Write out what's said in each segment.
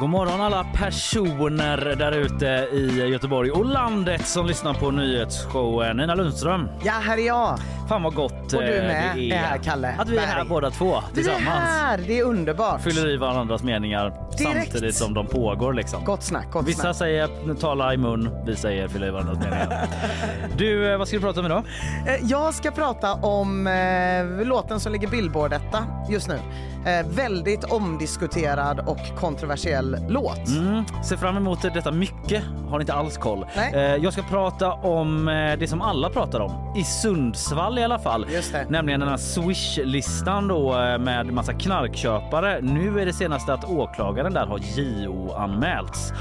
God morgon alla personer där ute i Göteborg och landet som lyssnar på nyhetsshowen. Nina Lundström. Ja, här är jag. Fan vad gott Och du eh, med det är här, Kalle Att vi är här båda två Vi är tillsammans. här, det är underbart. Fyller i varandras meningar Direkt. samtidigt som de pågår liksom. Gott snack, gott Vissa snack. säger tala i mun, vi säger fylla i varandras meningar. Du, eh, vad ska du prata om idag? Eh, Jag ska prata om eh, låten som ligger Billboard-etta just nu. Eh, väldigt omdiskuterad och kontroversiell låt. Mm, ser fram emot detta mycket, har inte alls koll. Eh, jag ska prata om eh, det som alla pratar om, i Sundsvall i alla fall. Nämligen den här Swish-listan då eh, med massa knarkköpare. Nu är det senaste att åklagaren där har JO-anmälts.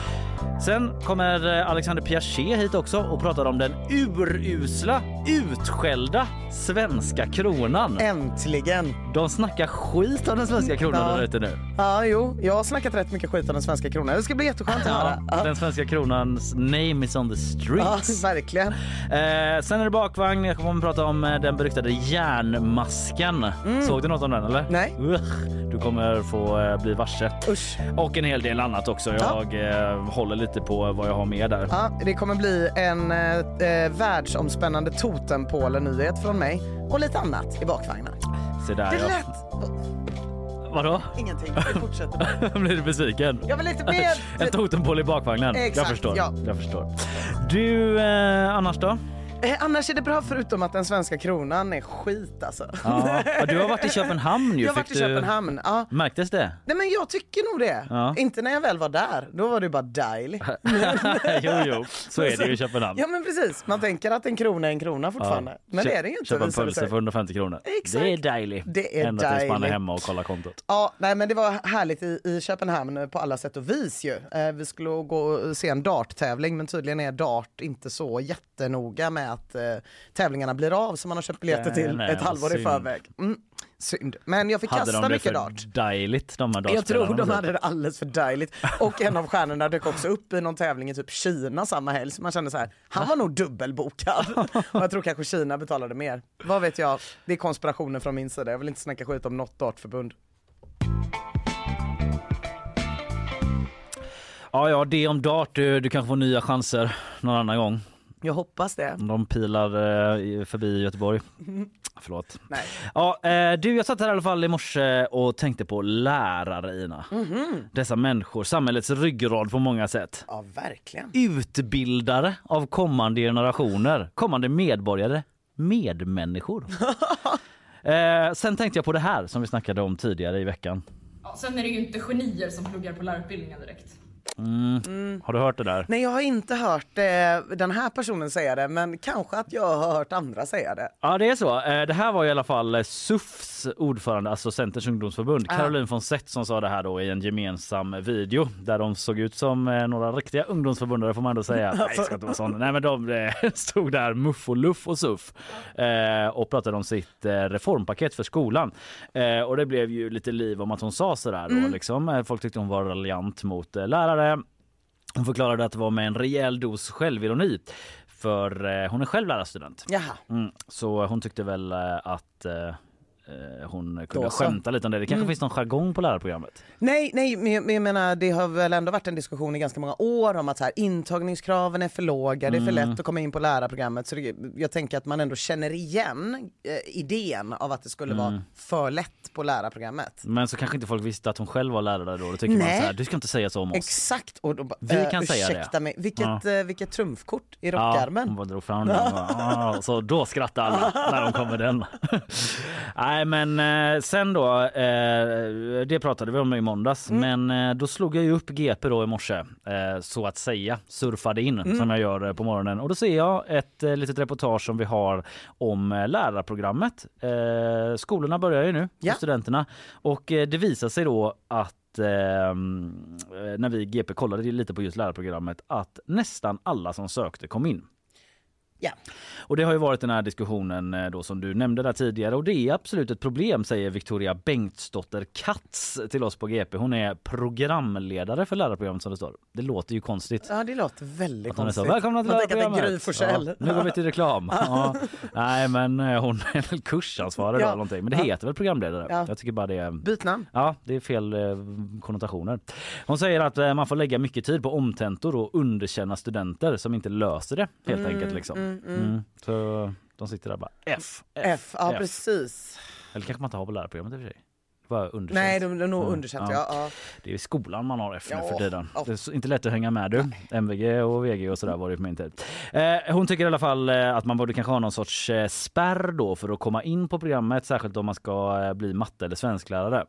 Sen kommer eh, Alexander Piaget hit också och pratar om den urusla, utskällda svenska kronan. Äntligen! De snackar skit om den svenska kronan Ja. där ute nu. Ja, jo, jag har snackat rätt mycket skit om den svenska kronan. Det ska bli jätteskönt att höra. Ja, Ja. den svenska kronans name is on the Ja, streets. verkligen. Eh, sen är det bakvagn. Jag kommer att prata om eh, den beryktade järnmasken. Såg du något om den eller? Mm. Nej. Du kommer få eh, bli varse. Usch. Och en hel del annat också. Ja. Jag eh, håller lite på vad jag har med där. Ja, det kommer bli en eh, eh, världsomspännande totempåle-nyhet från mig och lite annat i bakvagnen. Se där Det ja. lät... Vadå? Ingenting, vi fortsätter. Blir du besviken? Jag vill lite mer... En totempåle i bakvagnen. Exakt, jag förstår. ja. Jag förstår. Du, eh, annars då? Eh, annars är det bra förutom att den svenska kronan är skit alltså. Ja. Ja, Du har varit i Köpenhamn ju. Jag har varit i du- Köpenhamn. Ja. Märktes det? Nej men jag tycker nog det. Ja. Inte när jag väl var där. Då var det bara dejligt. jo, jo, så är det ju i Köpenhamn. Ja men precis. Man tänker att en krona är en krona fortfarande. Men det är det ju inte. Köpa en pölse för 150 kronor. Exakt. Det är dejligt. Det är Ända tills man är dejligt. hemma och kollar kontot. Ja, nej men det var härligt i, i Köpenhamn på alla sätt och vis ju. Eh, vi skulle gå och se en darttävling men tydligen är dart inte så jättenoga med att eh, tävlingarna blir av som man har köpt biljetter till nej, ett halvår i synd. förväg. Mm, synd. Men jag fick Hade kasta de det mycket för dart. dejligt de här Jag tror de hade det alldeles för dejligt. Och en av stjärnorna dök också upp i någon tävling i typ Kina samma helg. Så man kände så här, han var nog dubbelbokad. Och jag tror kanske Kina betalade mer. Vad vet jag? Det är konspirationer från min sida. Jag vill inte snacka skit om något dartförbund. Ja, ja, det om dart. Du, du kanske får nya chanser någon annan gång. Jag hoppas det. De pilar eh, i- förbi Göteborg. Förlåt. Nej. Ja, eh, du, jag satt här i alla fall i morse och tänkte på lärare, Ina. Dessa människor, samhällets ryggrad på många sätt. Ja, verkligen. Utbildare av kommande generationer, kommande medborgare, medmänniskor. eh, sen tänkte jag på det här som vi snackade om tidigare i veckan. Ja, sen är det ju inte genier som pluggar på lärarutbildningen direkt. Har du hört det där? Nej, jag har inte hört eh, den här personen säga det, men kanske att jag har hört andra säga det. Ja det är så. Eh, Det här var i alla fall eh, SUFs ordförande, alltså Centerns ungdomsförbund, Ah. Caroline von Sett som sa det här då i en gemensam video där de såg ut som eh, några riktiga ungdomsförbundare får man ändå säga. Nej, det ska inte vara sån. Nej men de eh, stod där muff och luff och suff eh, och pratade om sitt reformpaket för skolan. Och det blev ju lite liv om att hon sa sådär då liksom. Folk tyckte hon var raljant mot eh, lärare. Hon förklarade att det var med en rejäl dos självironi för eh, hon är själv lärarstudent. Jaha. Mm, så hon tyckte väl eh, att eh, hon kunde Då så. skämta lite om det. Det kanske finns någon jargong på lärarprogrammet. Nej, nej, men jag, men jag menar det har väl ändå varit en diskussion i ganska många år om att så här, intagningskraven är för låga, det är för lätt att komma in på lärarprogrammet. Så det, jag tänker att man ändå känner igen eh, idén av att det skulle vara för lätt på lärarprogrammet. Men så kanske inte folk visste att hon själv var lärare då. Då tycker man Nej. så här, du ska inte säga så om oss. Exakt, och då, Vi kan säga det. mig, vilket, eh, vilket trumfkort i Ja, rockarmen. hon bara drog fram den. Så då skrattar alla när de kommer den. Nej Nej men eh, sen då, eh, det pratade vi om i måndags, Mm. men eh, då slog jag ju upp GP då i morse så att säga, surfade in Mm. som jag gör på morgonen och då ser jag ett litet reportage som vi har om lärarprogrammet. Skolorna börjar ju nu Ja. studenterna och det visar sig då att eh, när vi GP kollade lite på just lärarprogrammet att nästan alla som sökte kom in. Ja. Och det har ju varit den här diskussionen eh, då som du nämnde där tidigare och det är absolut ett problem säger Victoria Bengtsdotter Katz till oss på GP. Hon är programledare för lärarprogrammet som det står. Det låter ju konstigt. Ja det låter väldigt är så, konstigt. Välkomna till Man lärarprogrammet. Ja, nu går vi till reklam. Ja. Nej men eh, hon är väl kursansvarig Ja. eller någonting. Men det heter väl programledare. Ja. Jag tycker bara det är Byt namn. Ja, det är fel eh, konnotationer. Hon säger att eh, man får lägga mycket tid på omtentor och underkänna studenter som inte löser det helt enkelt. Liksom. Mm. Så de sitter där bara F, F, F, ja precis. Eller kanske man inte har på lärarprogrammet i och för sig. Bara underkänt. Nej, de, de nog Mm. underkänt. Ja. Ja. Ja. Det är i skolan man har F nu för tiden. Det är inte lätt att hänga med du. MVG och VG och sådär var det på min tid. Eh, hon tycker i alla fall eh, att man borde kanske ha någon sorts eh, spärr då för att komma in på programmet, särskilt om man ska eh, bli matte eller svensklärare.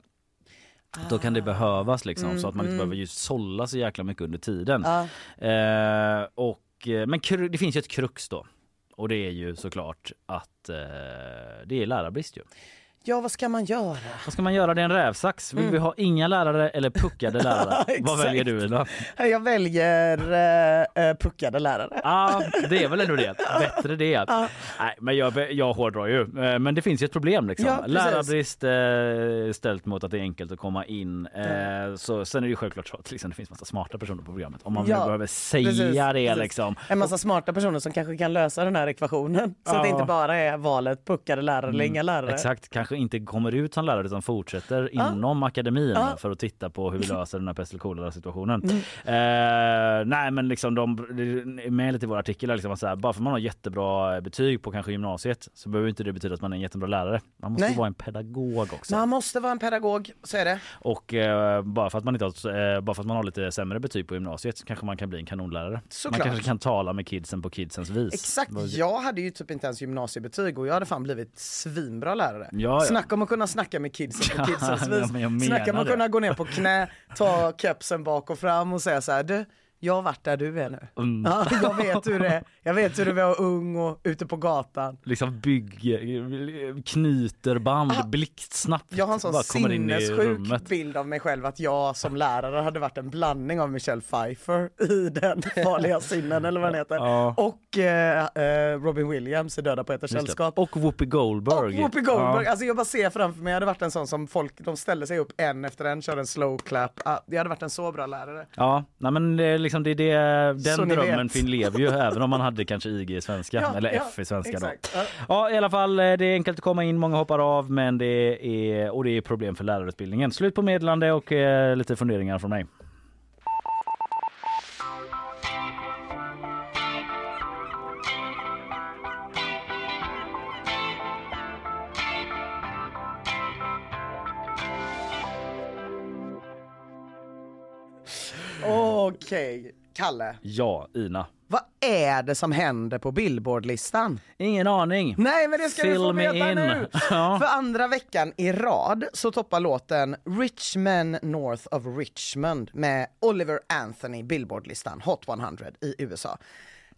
Då kan det behövas liksom så att man inte behöver just sålla så jäkla mycket under tiden. Ja. Eh, och, Eh, men det finns ju ett krux då. Och det är ju såklart att eh, det är lärarbrist ju ja, vad ska man göra? Vad ska man göra? Det är en rävsax. Vill vi ha inga lärare eller puckade lärare? Vad väljer du Ida? Jag väljer eh, eh, puckade lärare. Ja, det är väl ändå det. Bättre det. Nej, men jag, jag hårdrar ju. Eh, Men det finns ju ett problem liksom. Ja. Lärarbrist eh, ställt mot att det är enkelt att komma in. Eh, så, sen är det ju självklart så att liksom, det finns massa smarta personer på programmet. Om man Ja, behöver säga precis, det precis. liksom. En massa smarta personer som kanske kan lösa den här ekvationen. Så att det inte bara är valet puckade lärare eller inga lärare. Exakt, kanske inte kommer ut som lärare utan fortsätter inom akademin Ja. för att titta på hur vi löser den här pest eller situationen. Mm. Eh, nej men liksom de är med lite i vår artikel liksom att så här, bara för man har jättebra betyg på kanske gymnasiet så behöver inte det betyda att man är en jättebra lärare. Man måste Nej. vara en pedagog också. Man måste vara en pedagog, så är det. Och eh, bara för att man inte har, eh, bara för att man har lite sämre betyg på gymnasiet så kanske man kan bli en kanonlärare. Såklart. Man kanske kan tala med kidsen på kidsens vis. Exakt, jag hade ju typ inte ens gymnasiebetyg och jag hade fan blivit svinbra lärare. Ja, ja. Snacka om att kunna snacka med kidsen på kidsens vis. Snacka om att kunna gå ner på knä, ta kepsen bak och fram och säga så här, du, jag har varit där du är nu. Mm. Ja, jag vet hur det är. Jag vet hur det var ung och ute på gatan. liksom bygger, knyter band blixtsnabbt. Jag har en sån sinnessjuk bild av mig själv att jag som lärare hade varit en blandning av Michelle Pfeiffer i den farliga sinnen eller vad den heter. Ja. Och eh, eh, Robin Williams i Döda Just det. sällskap. Och Whoopi Goldberg. Och Whoopi Goldberg, Ja. alltså jag bara ser framför mig, jag hade varit en sån som folk, de ställde sig upp en efter en, körde en slow clap. Ah, jag hade varit en så bra lärare. Ja, nej men det är liksom det, är det, Så den drömmen fin lever ju även om man hade kanske IG i svenska Ja, eller ja, F i svenska då. exakt. Ja. Ja i alla fall eh, det är enkelt att komma in, många hoppar av men det är, och det är problem för lärarutbildningen. Slut på meddelande och eh, lite funderingar från mig. Okej, Kalle. Ja, Ina. Vad är det som händer på Billboardlistan? Ingen aning. Nej men det ska du få Fill veta in. nu! Ja. För andra veckan i rad så toppar låten Rich Men North of Richmond med Oliver Anthony Billboardlistan Hot 100 i USA.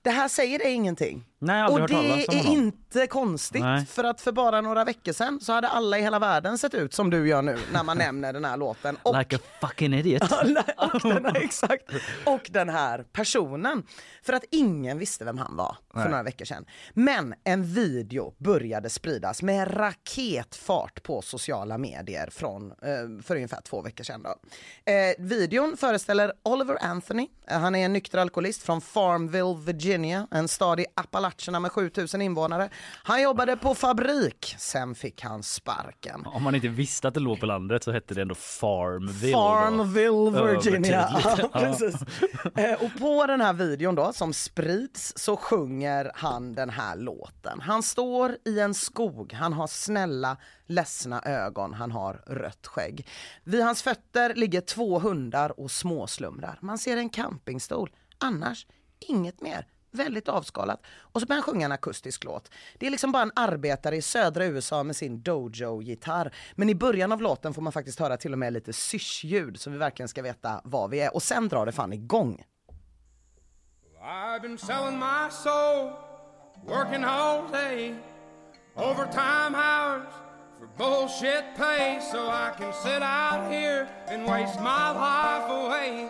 Det här säger dig ingenting. Nej, Och det är inte konstigt Nej. för att för bara några veckor sedan så hade alla i hela världen sett ut som du gör nu när man nämner den här låten. Och Like a fucking idiot. och den här, exakt. Och den här personen. För att ingen visste vem han var för några veckor sedan. Men en video började spridas med raketfart på sociala medier från, eh, för ungefär två veckor sedan. Då. Eh, videon föreställer Oliver Anthony. Eh, Han är en nykter alkoholist från Farmville, Virginia, en stad i Appalacherna med 7000 invånare. Han jobbade på fabrik, sen fick han sparken. Om man inte visste att det låg på landet så hette det ändå Farmville. då. Farmville, Virginia. Övertydligt. Ja, precis. Eh, och på den här videon då som sprids så sjunger han den här låten. Han står i en skog, han har snälla ledsna ögon, han har rött skägg. Vid hans fötter ligger två hundar och småslumrar. Man ser en campingstol, annars inget mer väldigt avskalat. Och så börjar han sjunga en akustisk låt. Det är liksom bara en arbetare i södra USA med sin dojo-gitarr. Men i början av låten får man faktiskt höra till och med lite syrsljud. så vi verkligen ska veta var vi är. Och sen drar det fan igång. I've been selling my soul, working all day, overtime hours for bullshit pay, so I can sit out here and waste my life away.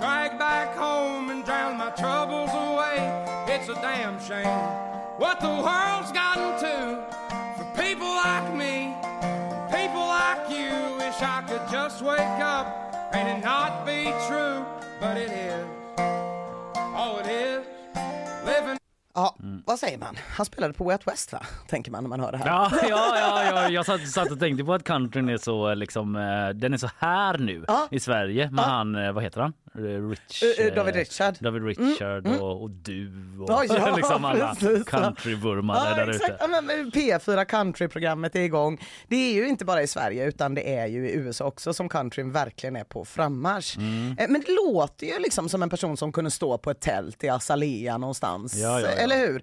Drag back home and drown my troubles away. It's a damn shame what the world's gotten to for people like me, people like you. Wish I could just wake up and it not be true, but it is. All it is, Ja, vad säger man? Han spelade på Way Out West va? Tänker man när man hör det här. Ja, ja, ja, ja jag satt, satt och tänkte på att countryn är så liksom, eh, den är så här nu Ja. i Sverige med Ja. han, eh, vad heter han? Eh, Eh, eh, eh, David Richard. David Richard Och, och du och Ja, ja, liksom alla countryvurmare Ja, där ute. Ja, men eh, P4 countryprogrammet är igång. Det är ju inte bara i Sverige utan det är ju i USA också som countryn verkligen är på frammarsch. Mm. Men det låter ju liksom som en person som kunde stå på ett tält i Azalea någonstans. Ja, ja. Eller hur?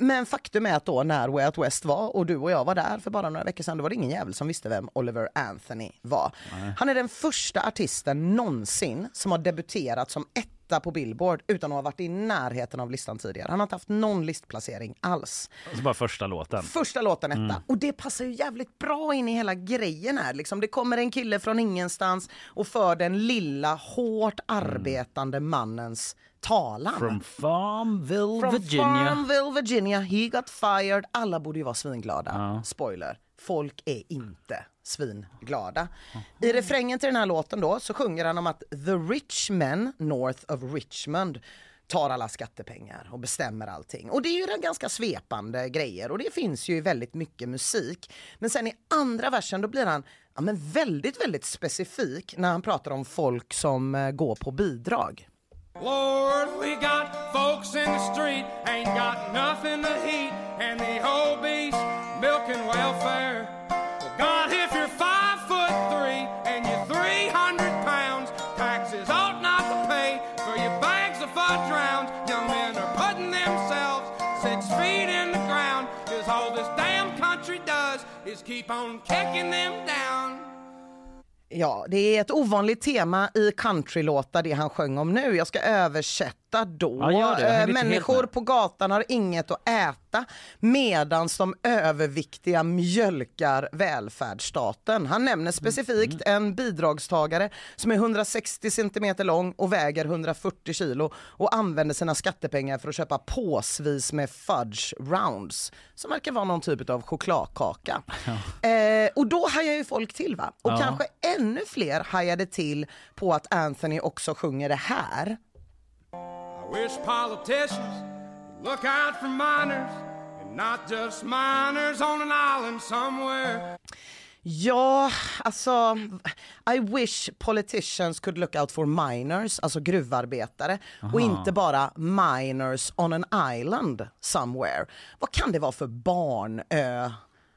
Men faktum är att då när Way Out West var och du och jag var där för bara några veckor sedan, då var det ingen jävel som visste vem Oliver Anthony var. Han är den första artisten någonsin som har debuterat som etta på Billboard utan att ha varit i närheten av listan tidigare. Han har inte haft någon listplacering alls. Så bara första låten. Första låten etta. Mm. Och det passar ju jävligt bra in i hela grejen här. Liksom, det kommer en kille från ingenstans och för den lilla hårt arbetande mannens talan. From Farmville, From Virginia. Farmville, Virginia. He got fired. Alla borde ju vara svinglada. Ja. Spoiler. Folk är inte svinglada. I refrängen till den här låten då så sjunger han om att the rich men north of Richmond tar alla skattepengar och bestämmer allting. Och det är ju en ganska svepande grejer och det finns ju väldigt mycket musik. Men sen i andra versen då blir han ja, men väldigt, väldigt specifik när han pratar om folk som eh, går på bidrag. Lord, we got folks in the street, ain't got nothing to eat, and the whole beast milking welfare. Ja, det är ett ovanligt tema i countrylåtar det han sjöng om nu. Jag ska översätta då. Ja, helt Människor på gatan har inget att äta medan de överviktiga mjölkar välfärdsstaten. Han nämner specifikt Mm. en bidragstagare som är 160 centimeter lång och väger 140 kilo och använder sina skattepengar för att köpa påsvis med fudge rounds som verkar vara någon typ av chokladkaka. Eh, och då hajar ju folk till va? Och Ja. kanske ännu fler hajade till på att Anthony också sjunger det här. I wish politicians look out for minors and not just minors on an island somewhere. Ja, alltså I wish politicians could look out for miners, alltså gruvarbetare och inte bara miners on an island somewhere. Vad kan det vara för barnö?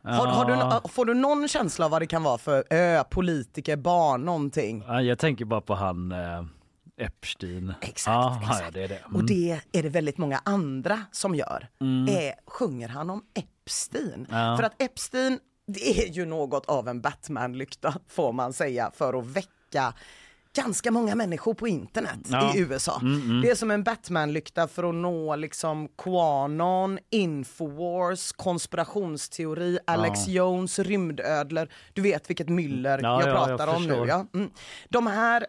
Har, har du, får du någon känsla av vad det kan vara för ö, politiker, barn, någonting? Ja, jag tänker bara på han eh, Epstein. Exakt, ja, exakt. Ja, det är det. Mm. Och det är det väldigt många andra som gör. Är, sjunger han om Epstein? Ja. För att Epstein, det är ju något av en Batman-lykta får man säga för att väcka ganska många människor på internet Ja. i USA. Det är som en Batman-lykta för att nå liksom Qanon, Infowars, konspirationsteori, Alex Jones, rymdödlor. Du vet vilket myller Ja, jag ja, jag pratar om nu. Ja. Mm. De här,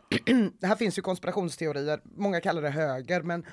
här finns ju konspirationsteorier, många kallar det höger men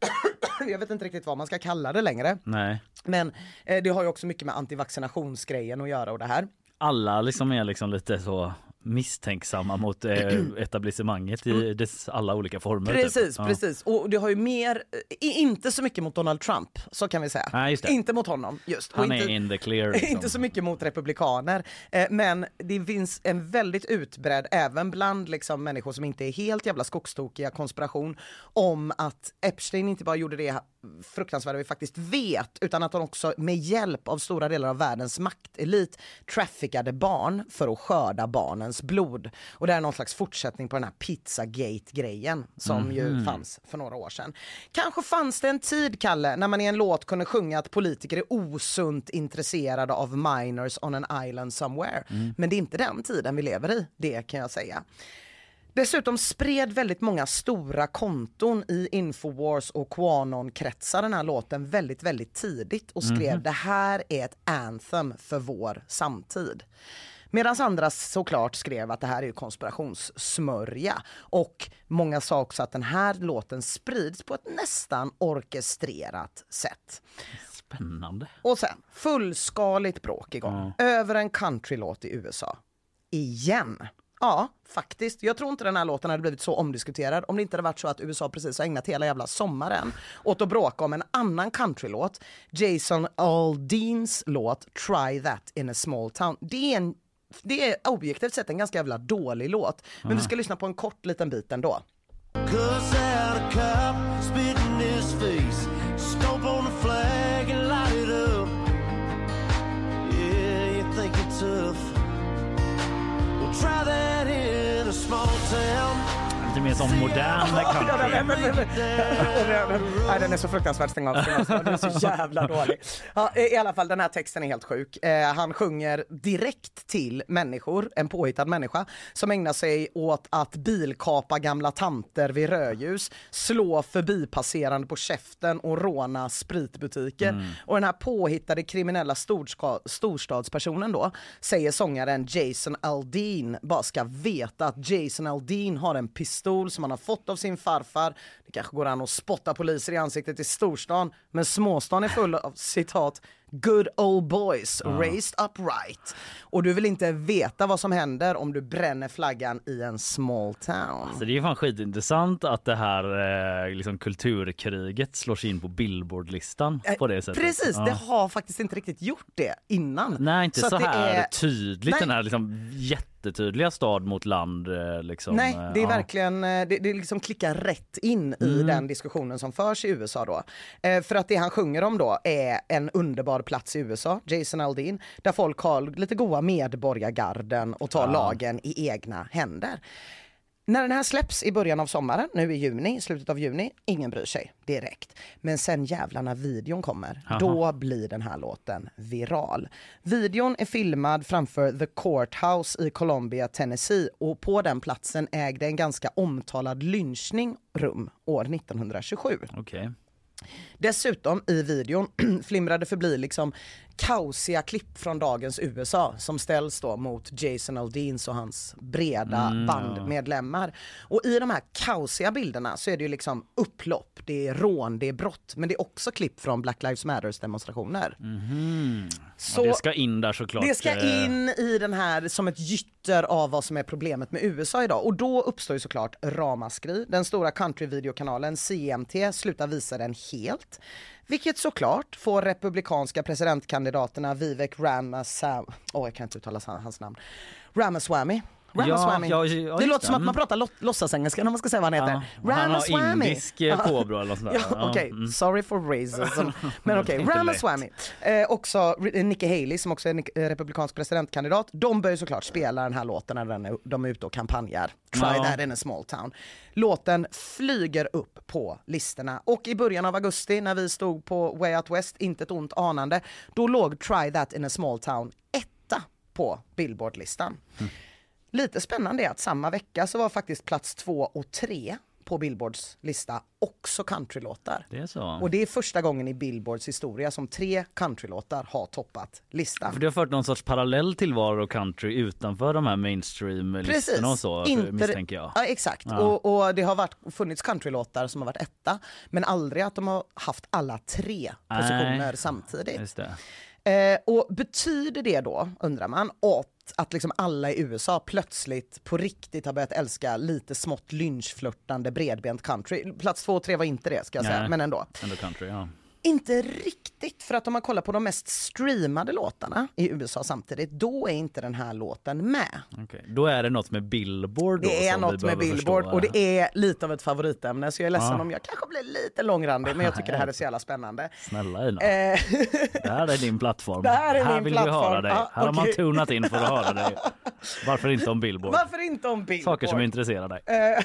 jag vet inte riktigt vad man ska kalla det längre. Nej. Men eh, det har ju också mycket med antivaccinationsgrejen att göra och det här. Alla liksom är liksom lite så misstänksamma mot eh, etablissemanget i dess alla olika former. typ. Precis, Ja. precis. Och det har ju mer, inte så mycket mot Donald Trump, så kan vi säga. Nej. Inte mot honom, just. Han inte, är in the clear. Liksom. Inte så mycket mot republikaner, eh, men det finns en väldigt utbredd, även bland liksom människor som inte är helt jävla skogstokiga, konspiration om att Epstein inte bara gjorde det fruktansvärda vi faktiskt vet, utan att han också med hjälp av stora delar av världens maktelit traffickade barn för att skörda barnens barnens blod. Och det är någon slags fortsättning på den här Pizzagate-grejen som ju fanns för några år sedan. Kanske fanns det en tid, Kalle, när man i en låt kunde sjunga att politiker är osunt intresserade av minors on an island somewhere. Men det är inte den tiden vi lever i, det kan jag säga. Dessutom spred väldigt många stora konton i Infowars och Qanon-kretsar den här låten väldigt, väldigt tidigt och skrev det här är ett anthem för vår samtid. Medan andra såklart skrev att det här är ju konspirationssmörja. Och många sa också att den här låten sprids på ett nästan orkestrerat sätt. Spännande. Och sen fullskaligt bråk igång över en countrylåt i USA. Igen. Ja, faktiskt. Jag tror inte den här låten hade blivit så omdiskuterad om det inte hade varit så att USA precis har ägnat hela jävla sommaren åt att bråka om en annan countrylåt. Jason Aldeans låt Try that in a small town. Det är, en, det är objektivt sett en ganska jävla dålig låt. Men vi ska lyssna på en kort liten bit ändå. Cuss try that in a small town. Lite mer som modern country. Nej, den är så fruktansvärt stäng av, stäng. Den är så jävla dålig. Ja, I alla fall, den här texten är helt sjuk. Eh, han sjunger direkt till människor, en påhittad människa, som ägnar sig åt att bilkapa gamla tanter vid rödljus, slå förbipasserande på käften och råna spritbutiker. Och den här påhittade kriminella storska- storstadspersonen då, säger sångaren Jason Aldean, bara ska veta att Jason Aldean har en pistol som han har fått av sin farfar. Det kanske går an att spotta poliser i ansiktet i storstan, men småstan är full av citat Good old boys, raised upright. Och du vill inte veta vad som händer om du bränner flaggan i en small town. Så det är fan skitintressant att det här eh, liksom kulturkriget slår sig in på Billboardlistan på det sättet. Eh, Precis, Ja. det har faktiskt inte riktigt gjort det innan. Nej, inte så, det här är- tydligt. Nej. Den här liksom jättetydliga stad mot land. eh, Liksom. Nej, eh, det är ja. verkligen, eh, det, det liksom klickar rätt in i Mm. den diskussionen som förs i USA då. För att det han sjunger om då är en underbar plats i USA, Jason Aldean, där folk har lite goa medborgargarden och tar lagen i egna händer. När den här släpps i början av sommaren, nu i juni, slutet av juni, ingen bryr sig direkt. Men sen jävlar när videon kommer, då blir den här låten viral. Videon är filmad framför The Courthouse i Columbia, Tennessee och på den platsen ägde en ganska omtalad lynchning rum år 1927. Okej. Dessutom i videon flimrade förbi liksom kaosiga klipp från dagens USA som ställs då mot Jason Aldeans och hans breda bandmedlemmar. Och i de här kaosiga bilderna så är det ju liksom upplopp, det är rån, det är brott, men det är också klipp från Black Lives Matters demonstrationer. Så... Det ska in där såklart. Det ska eh, in i den här som ett gytter av vad som är problemet med USA idag. Och då uppstår ju såklart ramaskri. Den stora countryvideokanalen CMT slutar visa den helt. Vilket såklart får republikanska presidentkandidaterna Vivek Ramaswamy, åh jag kan inte uttala hans namn, Ramaswamy. Ramaswamy. Ja, ja, ja, det låter som att man Mm. pratar låtsasengelska när man ska säga vad han heter. Ja, han har indisk eh, påbrå eller sånt där. Ja, Okej, mm. sorry for racism. Men okej, Inte Ramaswamy. Eh, också Re- Nikki Haley som också är eh, republikansk presidentkandidat. De bör ju såklart spela den här låten när den är, de är ute och kampanjar. Try that in a small town. Låten flyger upp på listorna och i början av augusti när vi stod på Way Out West, inte ett ont anande, då låg Try that in a small town etta på Billboardlistan. Lite spännande är att samma vecka så var faktiskt plats två och tre på Billboards lista också countrylåtar. Det är så. Och det är första gången i Billboards historia som tre countrylåtar har toppat listan. För det har fört någon sorts parallell tillvaro country utanför de här mainstream-listorna och så misstänker jag. Ja, exakt. Ja. Och, och det har varit, funnits countrylåtar som har varit etta, men aldrig att de har haft alla tre positioner Nej. samtidigt. Eh, och betyder det då, undrar man, att, att liksom alla i USA plötsligt på riktigt har börjat älska lite smått lynchflörtande bredbent country? Plats två och tre var inte det ska jag säga, Nej. men ändå. Ändå country, ja. Inte riktigt, för att om man kollar på de mest streamade låtarna i USA samtidigt, då är inte den här låten med. Okej, Då är det något med Billboard då, Det är vi något med Billboard förstå. och det är lite av ett favoritämne så jag är ledsen Ja. om jag kanske blir lite långrandig men jag tycker det här är så jävla spännande. Snälla Ina, Eh, det här är din plattform. Det här är min vill vi plattform. höra dig. Ja, Här har man tunat in för att höra dig. Varför inte om Billboard? varför inte om Billboard? Saker som intresserar dig.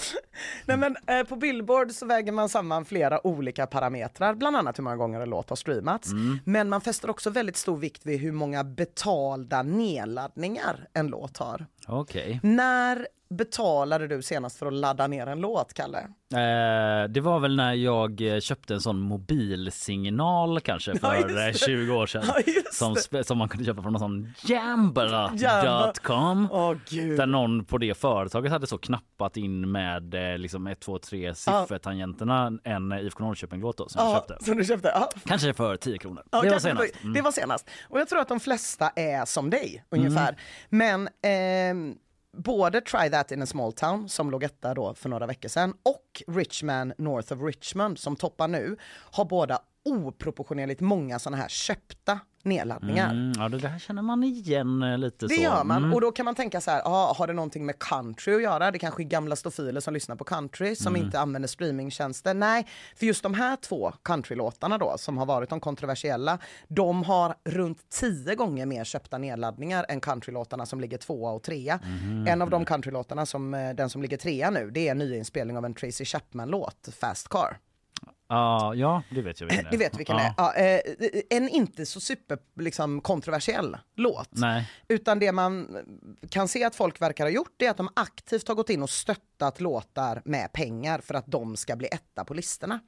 Nej, men, eh, på Billboard så väger man samman flera olika parametrar, bland annat hur många gånger en låt har streamats. Mm. Men man fäster också väldigt stor vikt vid hur många betalda nedladdningar en låt har. Okej. När betalade du senast för att ladda ner en låt, Kalle? Eh, det var väl när jag eh, köpte en sån mobilsignal kanske Ja, för eh, 20 år sedan. Ja, som, som man kunde köpa från någon sån jambla.com. Gud. Där någon på det företaget hade så knappat in med eh, liksom 1, 2, 3 siffertangenterna en IFK Norrköping-låt då, som jag Ja, köpte. som du köpte? Ja. Kanske för 10 kronor. Ja, det var senast. Mm. Det var senast. Och jag tror att de flesta är som dig ungefär. Men ehm, både Try That in a Small Town som låg etta då för några veckor sedan och Richman North of Richmond som toppar nu har båda oproportionerligt många sådana här köpta nedladdningar. Mm, ja, det där känner man igen eh, lite Det så. gör man Mm. och då kan man tänka så här, ah, har det någonting med country att göra? Det kanske är gamla stofiler som lyssnar på country som Mm. inte använder streamingtjänster. Nej, för just de här två countrylåtarna då som har varit de kontroversiella, de har runt tio gånger mer köpta nedladdningar än countrylåtarna som ligger tvåa och trea. Mhm. En av de countrylåtarna som eh, den som ligger trea nu, det är en nyinspelning av en Tracy Chapman-låt, Fast Car. Ja, ja, det vet jag vilken Det vet vi vilken det är. Eh, en inte så super liksom, kontroversiell låt. Nej. Utan det man kan se att folk verkar ha gjort är att de aktivt har gått in och stöttat låtar med pengar för att de ska bli etta på listorna.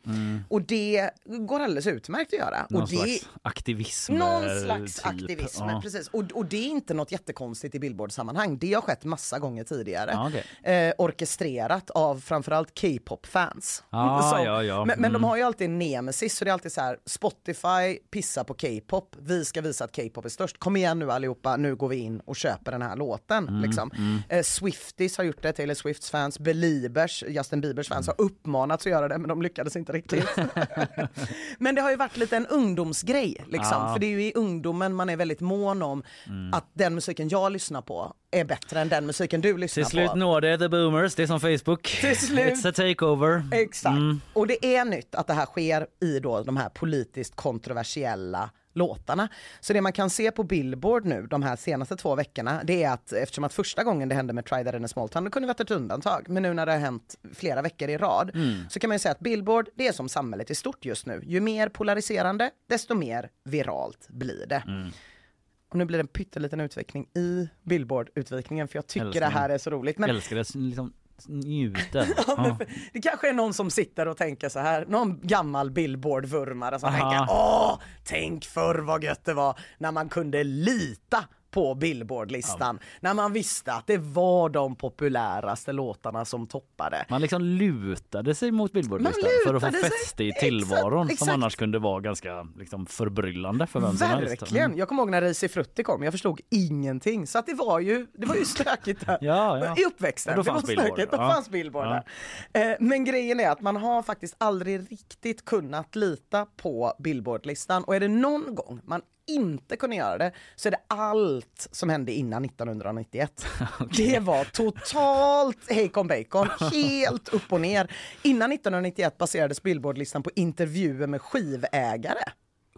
Och det går alldeles utmärkt att göra. Mm. Någon och det, slags aktivism. någon eh, slags typ. aktivism, Ja. precis. Och, och det är inte något jättekonstigt i Billboard-sammanhang. Det har skett massa gånger tidigare. Okej. eh, orkestrerat av framförallt K-pop-fans. Ah, ja, ja. Men, men de Mm. Har ju alltid en nemesis, så det är alltid så här, Spotify pissar på K-pop, vi ska visa att K-pop är störst. Kom igen nu allihopa, nu går vi in och köper den här låten. Mm, liksom. Eh, Swifties har gjort det, Taylor Swifts fans, Beliebers, Justin Biebers fans Mm. har uppmanats att göra det, men de lyckades inte riktigt. men det har ju varit lite en ungdomsgrej, liksom. Ja. för det är ju i ungdomen man är väldigt mån om Mm. att den musiken jag lyssnar på är bättre än den musiken du lyssnar Till slut på. når det the boomers, det är som Facebook. Till slut. It's a takeover. Exakt. Mm. Och det är nytt att det här sker i då de här politiskt kontroversiella låtarna. Så det man kan se på Billboard nu de här senaste två veckorna det är att eftersom att första gången det hände med Try That in a Small Town, det kunde varit ett undantag, men nu när det har hänt flera veckor i rad så kan man ju säga att Billboard, det är som samhället i stort just nu. Ju mer polariserande, desto mer viralt blir det. Och nu blir det en pytteliten utvikning i Billboard-utvikningen för jag tycker Älskar det här är så roligt. Men Älskar det, liksom njuter. Ja, Det kanske är någon som sitter och tänker så här, någon gammal Billboard-vurmare som Aha. tänker åh, tänk förr vad gött det var när man kunde lita på Billboard-listan. När man visste att det var de populäraste låtarna som toppade. Man liksom lutade sig mot Billboardlistan för att få fäste i tillvaron exakt. som annars kunde vara ganska liksom, förbryllande för vem som helst. Verkligen! Mm. Jag kommer ihåg när Risi Frutti kom, jag förstod ingenting. Så att det var ju, det var ju stökigt där. Ja, ja. i uppväxten. Det var Billboard, stökigt, då ja. fanns Billboard Ja. där. Eh, Men grejen är att man har faktiskt aldrig riktigt kunnat lita på Billboardlistan och är det någon gång man inte kunde göra det så är det allt som hände innan 1991. Det var totalt hejkon bacon, helt upp och ner. Innan 1991 baserades Billboardlistan på intervjuer med skivägare.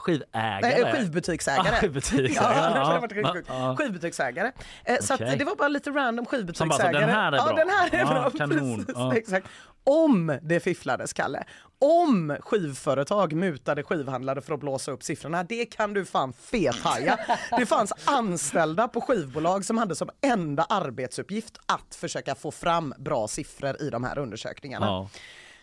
Skivägare? Nej, skivbutiksägare. Ah, skivbutiksägare, ja, det ja. Ja. Skivbutiksägare. Eh, Så att det var bara lite random Som skivbutiksägare. bara, så, den här är Ja, bra. den här är Ja, bra. kanon. Precis, Ja. Exakt. Om det fifflades, Kalle. Om skivföretag mutade skivhandlare för att blåsa upp siffrorna, det kan du fan fethaja. Det fanns anställda på skivbolag som hade som enda arbetsuppgift att försöka få fram bra siffror i de här undersökningarna.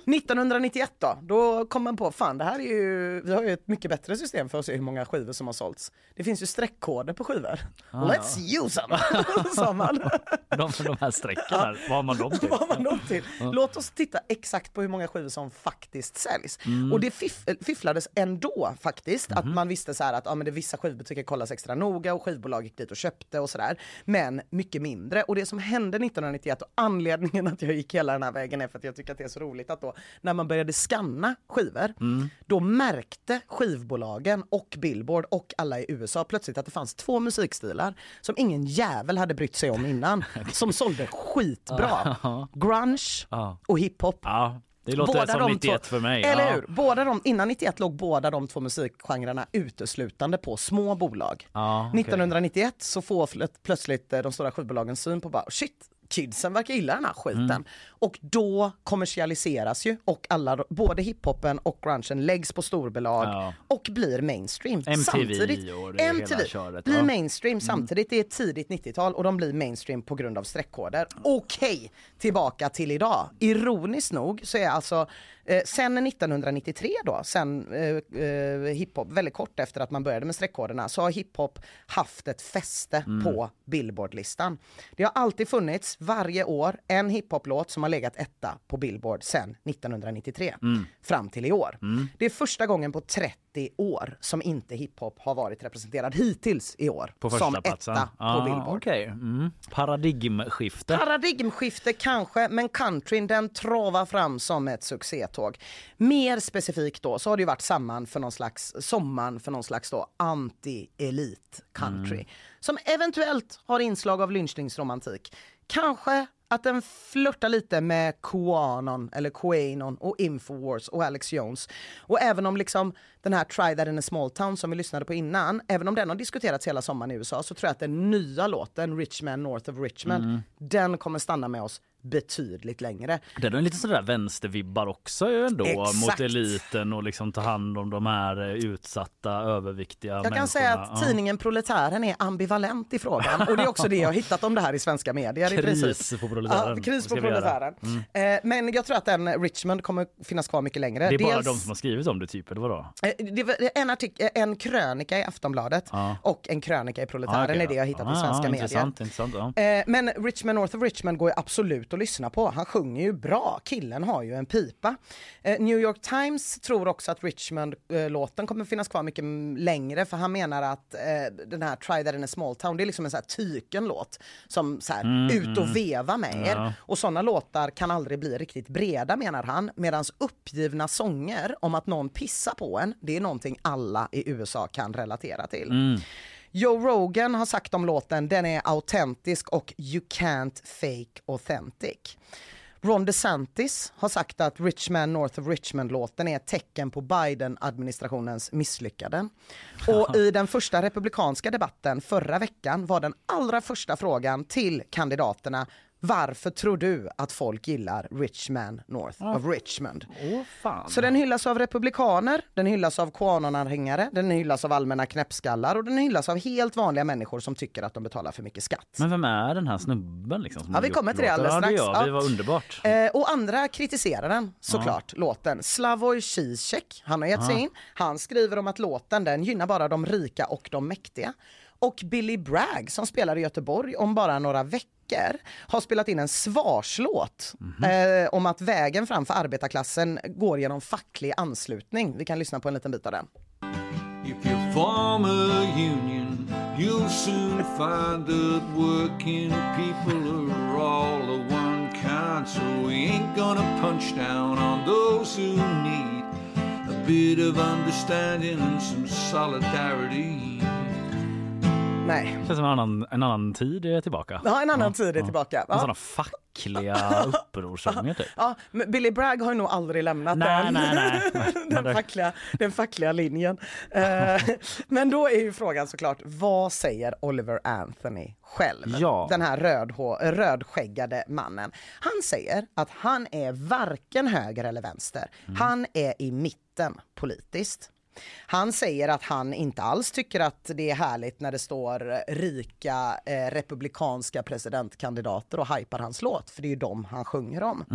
Ja. 1991 då, då kom man på, fan det här är ju, vi har ju ett mycket bättre system för att se hur många skivor som har sålts. Det finns ju streckkoder på skivor. Let's use them, sa man. De, de här strecken här, vad har man dem till? Vad man dem till? Låt oss titta exakt på hur många skivor som faktiskt säljs. Och det fiff, fifflades ändå faktiskt, att man visste så här att ja, men det vissa skivbutiker kollas extra noga och skivbolag gick dit och köpte och sådär. Men mycket mindre. Och det som hände 1991 och anledningen att jag gick hela den här vägen är för att jag tycker att det är så roligt att då då, när man började skanna skivor, Mm. då märkte skivbolagen och Billboard och alla i USA plötsligt att det fanns två musikstilar som ingen jävel hade brytt sig om innan, som sålde skitbra. Grunge och hiphop. Det låter som 91 för mig. Eller ja. hur? Båda de, innan 91 låg båda de två musikgenrerna uteslutande på små bolag. Ja, okej. 1991 så får plötsligt eh, de stora skivbolagen syn på bara shit, kidsen verkar gilla den här skiten. Mm. Och då kommersialiseras ju och alla, både hiphopen och grungen läggs på storbolag Ja. och blir mainstream. MTV samtidigt, och det hela MTV köret, blir ja. Mainstream samtidigt. Det är tidigt 90-tal och de blir mainstream på grund av streckkoder. Okej, tillbaka till idag. Ironiskt nog så är alltså eh, sen 1993 då, sen eh, eh, hiphop, väldigt kort efter att man började med streckkoderna, så har hiphop haft ett fäste Mm. på Billboardlistan. Det har alltid funnits varje år en hiphoplåt som har legat etta på Billboard sen 1993 Mm. fram till i år. Det är första gången på 30 år som inte hiphop har varit representerad hittills i år På som platsen. etta på ah, Billboard. okej. Mm. Paradigmskifte. Paradigmskifte kanske, men countryn den travar fram som ett succétåg. Mer specifikt då så har det ju varit samman för någon slags, sommaren för någon slags då anti-elit country. Som eventuellt har inslag av lynchningsromantik. Kanske att den flörtar lite med Quanon eller Quanon och Infowars och Alex Jones. Och även om liksom den här Try That In A Small Town som vi lyssnade på innan, även om den har diskuterats hela sommaren i USA så tror jag att den nya låten Richmond North of Richmond, den kommer stanna med oss betydligt längre. Den har lite sådär vänstervibbar också ju ändå Exakt. mot eliten och liksom ta hand om de här eh, utsatta överviktiga Jag människorna. kan säga att Ja. tidningen Proletären är ambivalent i frågan och det är också det jag har hittat om det här i svenska medier. i Kris princip. på Proletären, Ja, kris på. Proletären. Eh, Men jag tror att den Richmond kommer finnas kvar mycket längre. Det är bara Dels- de som har skrivit om det typ, eller vadå? Eh, Det var en, artik- en krönika i Aftonbladet Ja. och en krönika i Proletären Ah, okej är det jag hittat Ah, i svenska medier. Intressant, intressant. Eh, Men Richmond North of Richmond går ju absolut att lyssna på. Han sjunger ju bra. Killen har ju en pipa. Eh, New York Times tror också att Richmond-låten kommer finnas kvar mycket längre för han menar att eh, den här Try That In A Small Town, det är liksom en så här tyken låt som så här, ut och veva med er. Ja. Och sådana låtar kan aldrig bli riktigt breda menar han. Medan uppgivna sånger om att någon pissar på en, det är någonting alla i USA kan relatera till. Joe Rogan har sagt om låten, den är autentisk och you can't fake authentic. Ron DeSantis har sagt att Richmond North of Richmond-låten är ett tecken på Biden-administrationens misslyckanden. Och i den första republikanska debatten förra veckan var den allra första frågan till kandidaterna varför tror du att folk gillar Richmond North of Richmond? Fan. Så den hyllas av republikaner, den hyllas av Qanon-anhängare, den hyllas av allmänna knäppskallar och den hyllas av helt vanliga människor som tycker att de betalar för mycket skatt. Men vem är den här snubben liksom? som Ja, vi kommer till det alldeles Ja, det strax. gör vi. Ja. var underbart. Eh, och andra kritiserar den såklart, låten. Slavoj Zizek, han har gett sig in. Han skriver om att låten den gynnar bara de rika och de mäktiga. Och Billy Bragg som spelar i Göteborg om bara några veckor har spelat in en svarslåt eh, om att vägen fram för arbetarklassen går genom facklig anslutning. Vi kan lyssna på en liten bit av den. If you form a union, you'll soon find that working people are all of one kind. So we ain't gonna punch down on those who need a bit of understanding and some solidarity. Nej, känns som en annan, en annan tid är tillbaka. ja, en annan tid är tillbaka. En Ja. sådana fackliga upprorsånger typ. Ja, men Billy Bragg har ju nog aldrig lämnat Nej, den, nej, nej. Men den, det- fackliga, den fackliga linjen. Eh, men då är ju frågan såklart, vad säger Oliver Anthony själv? Ja. Den här rödhå, rödskäggade mannen. Han säger att han är varken höger eller vänster. Mm. Han är i mitten politiskt. Han säger att han inte alls tycker att det är härligt när det står rika eh, republikanska presidentkandidater och hypar hans låt, för det är ju dem han sjunger om.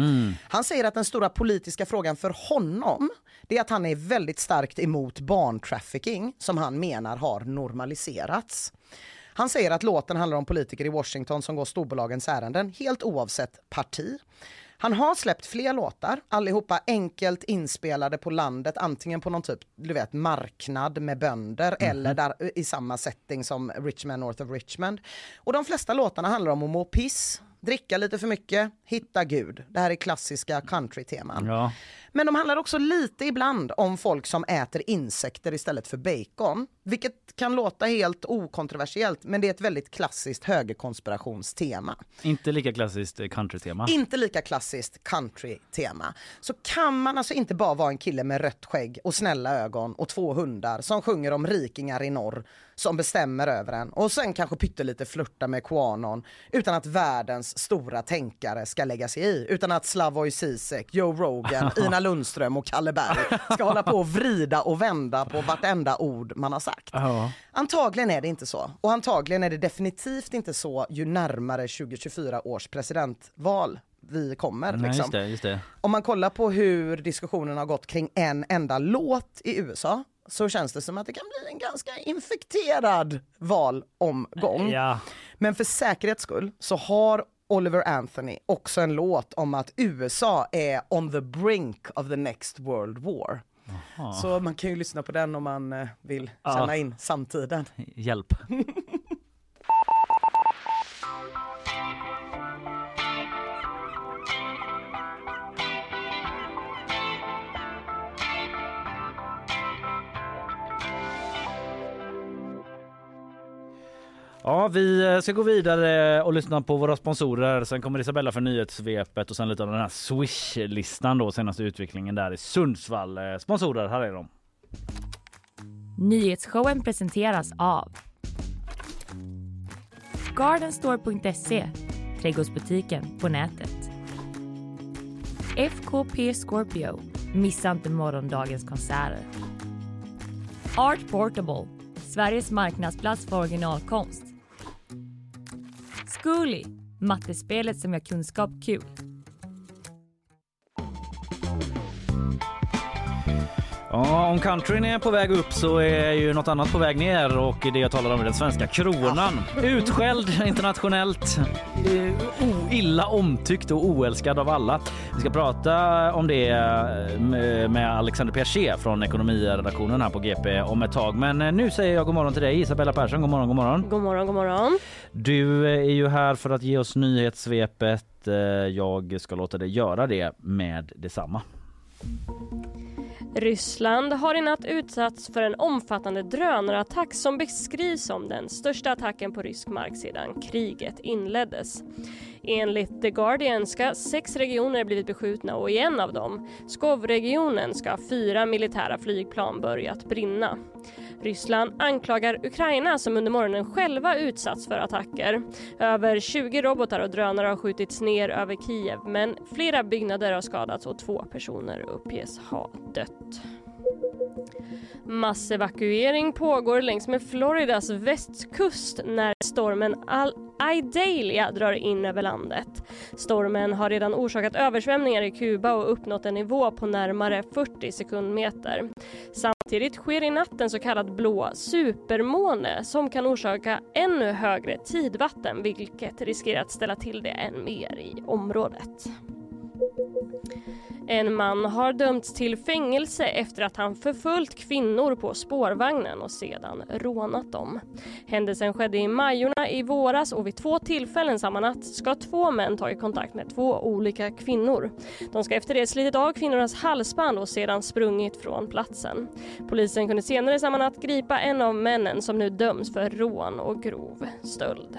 Han säger att den stora politiska frågan för honom, det är att han är väldigt starkt emot barntrafficking som han menar har normaliserats. Han säger att låten handlar om politiker i Washington som går storbolagens ärenden, helt oavsett parti. Han har släppt fler låtar, allihopa enkelt inspelade på landet, antingen på någon typ, du vet, marknad med bönder eller där, i samma setting som Richmond North of Richmond. Och de flesta låtarna handlar om att må piss, dricka lite för mycket, hitta Gud. Det här är klassiska country-teman. Ja. Men de handlar också lite ibland om folk som äter insekter istället för bacon. Vilket kan låta helt okontroversiellt men det är ett väldigt klassiskt högerkonspirationstema. Inte lika klassiskt eh, countrytema. Inte lika klassiskt country-tema. Så kan man alltså inte bara vara en kille med rött skägg och snälla ögon och två hundar som sjunger om rikingar i norr som bestämmer över en och sen kanske pyttelite flörta med Quanon utan att världens stora tänkare ska lägga sig i. Utan att Slavoj Zizek, Joe Rogan, Ina Lundström och Kalle Berg ska hålla på och vrida och vända på vartenda ord man har sagt. Ja. Antagligen är det inte så. Och antagligen är det definitivt inte så ju närmare 2024 års presidentval vi kommer. Nej, liksom. just det, just det. Om man kollar på hur diskussionen har gått kring en enda låt i USA så känns det som att det kan bli en ganska infekterad valomgång. Ja. Men för säkerhets skull så har Oliver Anthony också en låt om att USA är on the brink of the next world war. Så man kan ju lyssna på den om man eh, vill känna in samtiden. Hjälp. Ja, vi eh, ska gå vidare och lyssna på våra sponsorer. Sen kommer Isabella för nyhetssvepet och sen lite av den här Swish-listan då, senaste utvecklingen där i Sundsvall. Eh, sponsorer, här är de. Nyhetsshowen presenteras av Gardenstore.se, trädgårdsbutiken på nätet. FKP Scorpio, missa inte morgondagens konserter. Art Portable, Sveriges marknadsplats för originalkonst. Zcooly, mattespelet som gör kunskap kul. Ja, om countryn är på väg upp så är ju något annat på väg ner och det jag talar om är den svenska kronan. Utskälld internationellt, eh, illa omtyckt och oälskad av alla. Vi ska prata om det eh, med- Alexander Piaget från ekonomiredaktionen här på GP om ett tag. Men eh, nu säger jag god morgon till dig Isabella Persson. God morgon, god morgon. God morgon, god morgon. Du är ju här för att ge oss nyhetssvepet. Jag ska låta dig göra det med detsamma. Ryssland har i natt utsatts för en omfattande drönarattack som beskrivs som den största attacken på rysk mark sedan kriget inleddes. Enligt The Guardian ska sex regioner blivit beskjutna och i en av dem, Skovregionen, ska fyra militära flygplan börjat brinna. Ryssland anklagar Ukraina som under morgonen själva utsatts för attacker. Över 20 robotar och drönare har skjutits ner över Kiev men flera byggnader har skadats och två personer uppges ha dött. Massevakuering pågår längs med Floridas västkust när stormen Al Idalia drar in över landet. Stormen har redan orsakat översvämningar i Kuba och uppnått en nivå på närmare 40 sekundmeter. Samtidigt sker i natt en så kallad blå supermåne som kan orsaka ännu högre tidvatten vilket riskerar att ställa till det än mer i området. En man har dömts till fängelse efter att han förföljt kvinnor på spårvagnen och sedan rånat dem. Händelsen skedde i Majorna i våras och vid två tillfällen samma natt ska två män tagit kontakt med två olika kvinnor. De ska efter det slitit av kvinnornas halsband och sedan sprungit från platsen. Polisen kunde senare samma natt gripa en av männen som nu döms för rån och grov stöld.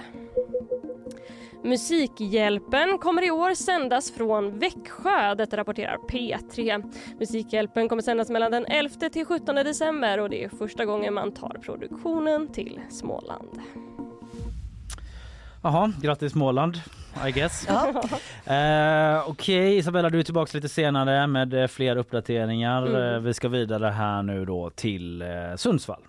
Musikhjälpen kommer i år sändas från Växjö, detta rapporterar P3. Musikhjälpen kommer sändas mellan den 11 till 17 december och det är första gången man tar produktionen till Småland. Jaha, grattis Småland. I guess. Eh, Okej Isabella, du är tillbaka lite senare med eh, fler uppdateringar. Mm. Eh, vi ska vidare här nu då till eh, Sundsvall.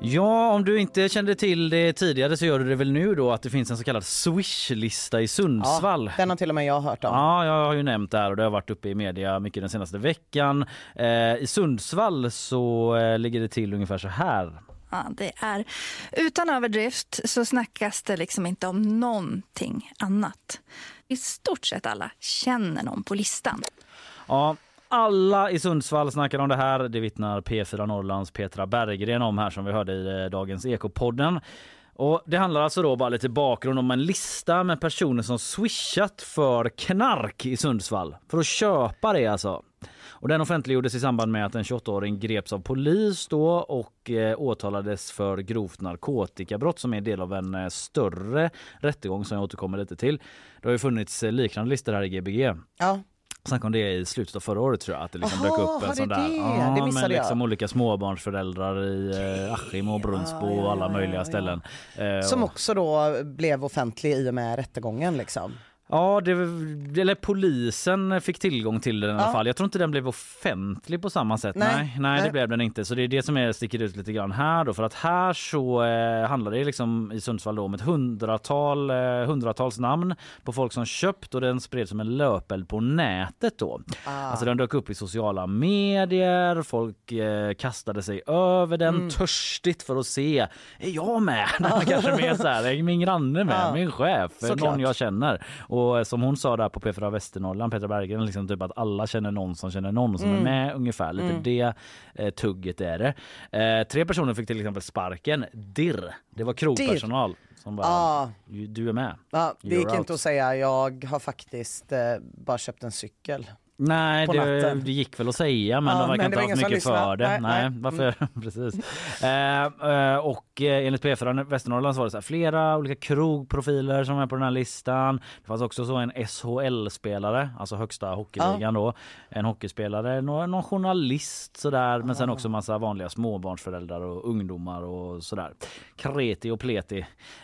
Ja, om du inte kände till det tidigare så gör du det väl nu då att det finns en så kallad Swish-lista i Sundsvall. Den har till och med jag hört om. Ja, jag har ju nämnt det här och det har varit uppe i media mycket den senaste veckan. Eh, I Sundsvall så eh, ligger det till ungefär så här. Ja, det är utan överdrift så snackas det liksom inte om någonting annat. i stort sett alla känner någon på listan. Ja, alla i Sundsvall snackar om det här. Det vittnar P4 Norrlands Petra Berggren om här som vi hörde i eh, dagens Ekopodden. Och det handlar alltså då bara lite bakgrund om en lista med personer som swishat för knark i Sundsvall. För att köpa det alltså. Och den offentliggjordes i samband med att en 28-åring greps av polis då och eh, åtalades för grovt narkotikabrott som är del av en eh, större rättegång som jag återkommer lite till. Det har ju funnits eh, liknande listor här i Gbg. Ja. Snackade om det i slutet av förra året tror jag. Att det liksom Aha, dök upp en det sån där. det? Ja, Det missade med liksom jag. olika småbarnsföräldrar i eh, Askim och Brunnsbo och alla möjliga ställen. Eh, Som också då blev offentlig i och med rättegången liksom. Ja, det, eller polisen fick tillgång till den i alla Ja. fall. Jag tror inte den blev offentlig på samma sätt. Nej. Nej, nej, det blev den inte. Så det är det som är, sticker ut lite grann här då. För att här så eh, handlar det liksom i Sundsvall då om ett hundratal, eh, hundratals namn på folk som köpt och den spreds som en löpeld på nätet då. Ah. Alltså den dök upp i sociala medier, folk eh, kastade sig över den Mm. törstigt för att se, är jag med? Kanske mer så här, är min granne med, Ja. min chef, Såklart. någon jag känner. Och som hon sa där på P4 Västernorrland, Petra Berggren, liksom typ att alla känner någon som känner någon som Mm. är med ungefär. Lite Mm. det eh, tugget är det. Eh, tre personer fick till exempel sparken. Dirr, det var krogpersonal som bara, Ja. du är med. Ja, det gick out. inte att säga, jag har faktiskt eh, bara köpt en cykel. Nej, det, det gick väl att säga men Ja, de verkar inte ha så mycket för det. Nej, Nej, nej. varför? Precis. Eh, eh, och eh, enligt P4 Västernorrland så var det så här, flera olika krogprofiler som är på den här listan. Det fanns också så en SHL-spelare, alltså högsta hockeyligan då. En hockeyspelare, någon, någon journalist sådär, men sen också massa vanliga småbarnsföräldrar och ungdomar och sådär. Kreti och pleti.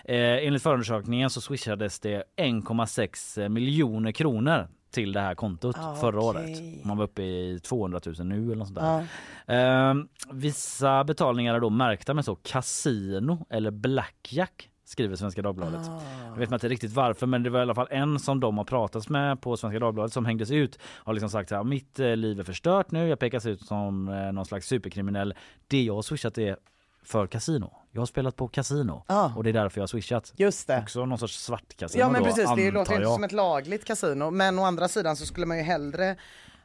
Eh, enligt förundersökningen så swishades det 1,6 miljoner kronor till det här kontot Ah, förra okej. året. Man var uppe i 200 000 nu eller något sånt där. Ja. Ehm, vissa betalningar är då märkta med så kasino eller blackjack skriver Svenska Dagbladet. Jag vet inte riktigt varför men det var i alla fall en som de har pratat med på Svenska Dagbladet som hängdes ut har liksom sagt att mitt eh, liv är förstört nu. Jag pekas ut som eh, någon slags superkriminell. Det jag har swishat är för kasino. Jag har spelat på kasino Ja. och det är därför jag har swishat. Just det. Också någon sorts svart kasino Ja men då, precis, det låter ju inte som ett lagligt kasino. Men å andra sidan så skulle man ju hellre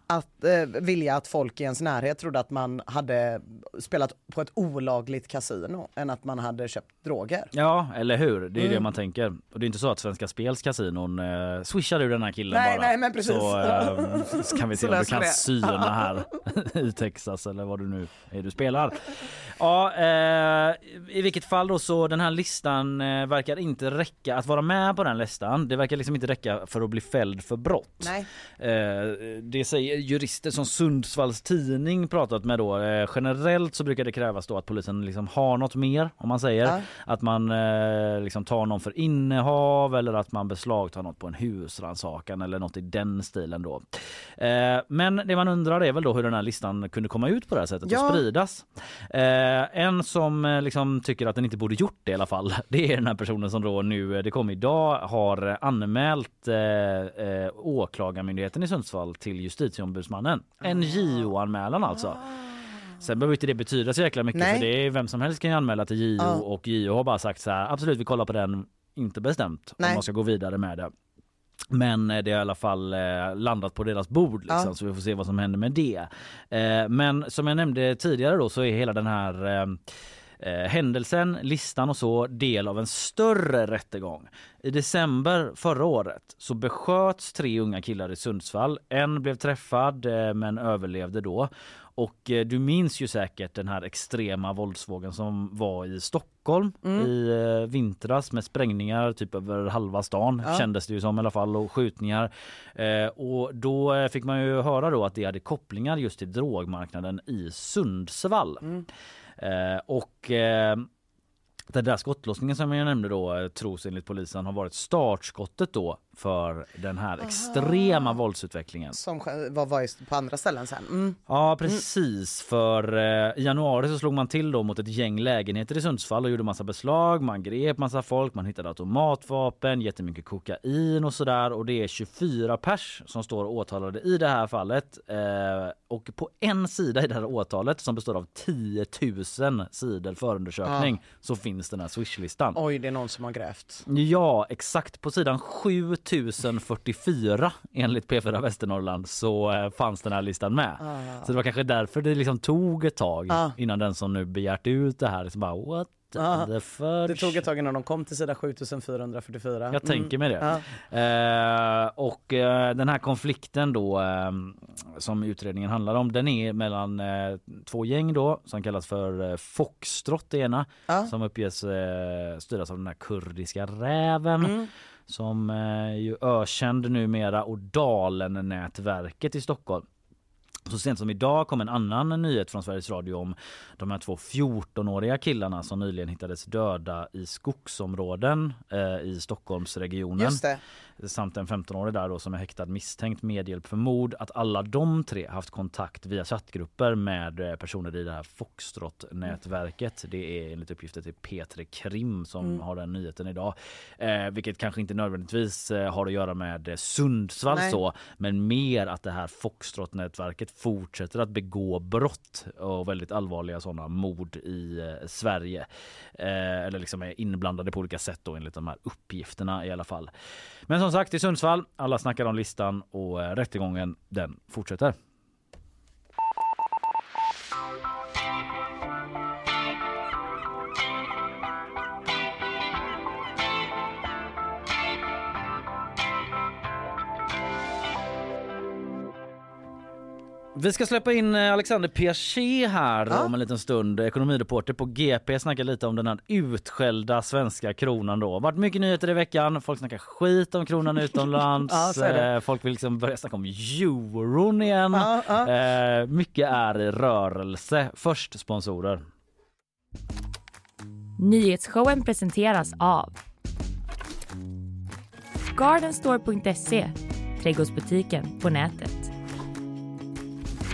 att, eh, vilja att folk i ens närhet trodde att man hade spelat på ett olagligt kasino än att man hade köpt droger. Ja, eller hur? Det är Mm. det man tänker. Och det är inte så att Svenska Spels kasinon eh, swishar ur den här killen Nej, bara. nej, men precis. Så eh, så kan vi se om du kan det. syna här i Texas eller vad du nu är du spelar. Ja, eh, i vilket fall då så den här listan eh, verkar inte räcka att vara med på den listan. Det verkar liksom inte räcka för att bli fälld för brott. Nej. Eh, det säger jurister som Sundsvalls tidning pratat med då. Eh, generellt så brukar det krävas då att polisen liksom har något mer om man säger. Ja. Att man eh, liksom tar någon för innehav eller att man beslagtar något på en husrannsakan eller något i den stilen då. Eh, men det man undrar är väl då hur den här listan kunde komma ut på det här sättet Ja. och spridas. En som liksom tycker att den inte borde gjort det i alla fall. Det är den här personen som då nu, det kom idag, har anmält eh, åklagarmyndigheten i Sundsvall till justitieombudsmannen. En JO-anmälan alltså. Sen behöver inte det betyda så jäkla mycket Nej. för det är vem som helst kan ju anmäla till JO Ja. och JO har bara sagt så här absolut vi kollar på den, inte bestämt Nej. om man ska gå vidare med det. Men eh, det har i alla fall eh, landat på deras bord liksom, Ja. så vi får se vad som händer med det. Eh, men som jag nämnde tidigare då så är hela den här händelsen, listan och så del av en större rättegång. I december förra året så besköts tre unga killar i Sundsvall. En blev träffad eh, men överlevde då. Och eh, du minns ju säkert den här extrema våldsvågen som var i Stockholm i eh, vintras med sprängningar typ över halva stan Ja. kändes det ju som i alla fall och skjutningar. Eh, och då fick man ju höra då att det hade kopplingar just till drogmarknaden i Sundsvall. Eh, och eh, den där skottlossningen som jag nämnde då eh, tros enligt polisen har varit startskottet då för den här extrema våldsutvecklingen. Som var, just på andra ställen sen. Mm. Ja precis för eh, i januari så slog man till då mot ett gäng lägenheter i Sundsvall och gjorde massa beslag. Man grep massa folk, man hittade automatvapen, jättemycket kokain och sådär och det är 24 pers som står åtalade i det här fallet. Eh, och på en sida i det här åtalet som består av 10 000 sidor förundersökning så finns den här swishlistan. Oj, det är någon som har grävt. Ja, exakt. På sidan 7 7044 enligt P4 Västernorrland så eh, fanns den här listan med. Ah. Så det var kanske därför det liksom tog ett tag Ah. innan den som nu begärt ut det här liksom bara what Ah. Det tog ett tag innan de kom till sida 7444. Jag tänker mig det. Ja. Eh, och eh, den här konflikten då eh, som utredningen handlar om den är mellan eh, två gäng då som kallas för eh, Foxtrot det ena Ja. som uppges eh, styras av den här kurdiska räven Mm som eh, ju ökänd numera och Dalen-nätverket i Stockholm. Så sent som idag kom en annan nyhet från Sveriges Radio om de här två 14-åriga killarna som nyligen hittades döda i skogsområden eh, i Stockholmsregionen. Just det. Samt en 15-årig där då som är häktad misstänkt medhjälp för mord. Att alla de tre haft kontakt via chattgrupper med eh, personer i det här Foxtrot-nätverket. Det är enligt uppgifter till P3 Krim som Mm. har den nyheten idag. Eh, vilket kanske inte nödvändigtvis eh, har att göra med eh, Sundsvall Nej. så men mer att det här Foxtrot-nätverket fortsätter att begå brott och väldigt allvarliga sådana mord i Sverige. Eh, eller liksom är inblandade på olika sätt då enligt de här uppgifterna i alla fall. Men som sagt i Sundsvall, alla snackar om listan och eh, rättegången den fortsätter. Vi ska släppa in eh, Alexander Piaget här Ja. om en liten stund. Ekonomireporter på GP snackar lite om den här utskällda svenska kronan då. Varit mycket nyheter i veckan. Folk snackar skit om kronan utomlands. Ja. Eh, Folk vill liksom börja snacka om euron igen. Ja, ja. Eh, Mycket är i rörelse. Först sponsorer. Nyhetsshowen presenteras av Gardenstore.se, trädgårdsbutiken på nätet.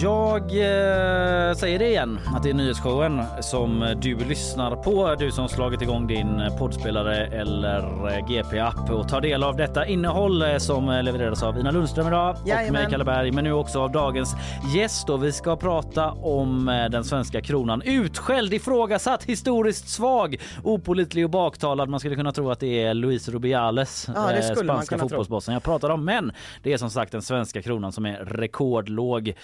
Jag eh, säger det igen, att det är nyhetsshowen som du lyssnar på. Du som slagit igång din poddspelare eller eh, GP-app och tar del av detta innehåll eh, som eh, levereras av Ina Lundström idag och Jajamän. mig Kalle Berg, men nu också av dagens gäst. Och vi ska prata om eh, den svenska kronan. Utskälld, ifrågasatt, historiskt svag, opolitlig och baktalad. Man skulle kunna tro att det är Luis Rubiales, Ja, man spanska kunna tro. fotbollsbossen jag pratar om. Men det är som sagt den svenska kronan som är rekordlåg.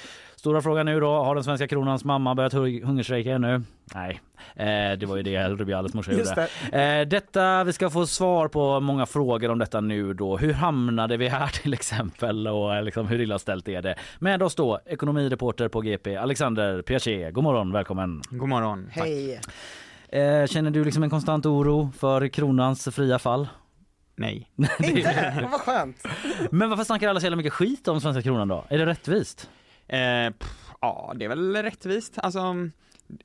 Stora frågan nu då, har den svenska kronans mamma börjat hu- hungerstrejka ännu? Nej, eh, det var ju det Rubiales morsa gjorde. Eh, detta, vi ska få svar på många frågor om detta nu då. Hur hamnade vi här till exempel och eh, liksom, hur illa ställt är det? Med oss då ekonomireporter på GP, Alexander Piaget. God morgon, välkommen. God morgon. Hej. Eh, känner du liksom en konstant oro för kronans fria fall? Nej. Inte? Vad skönt. Men varför snackar alla så jävla mycket skit om svenska kronan då? Är det rättvist? Eh, pff, ja, det är väl rättvist. Alltså,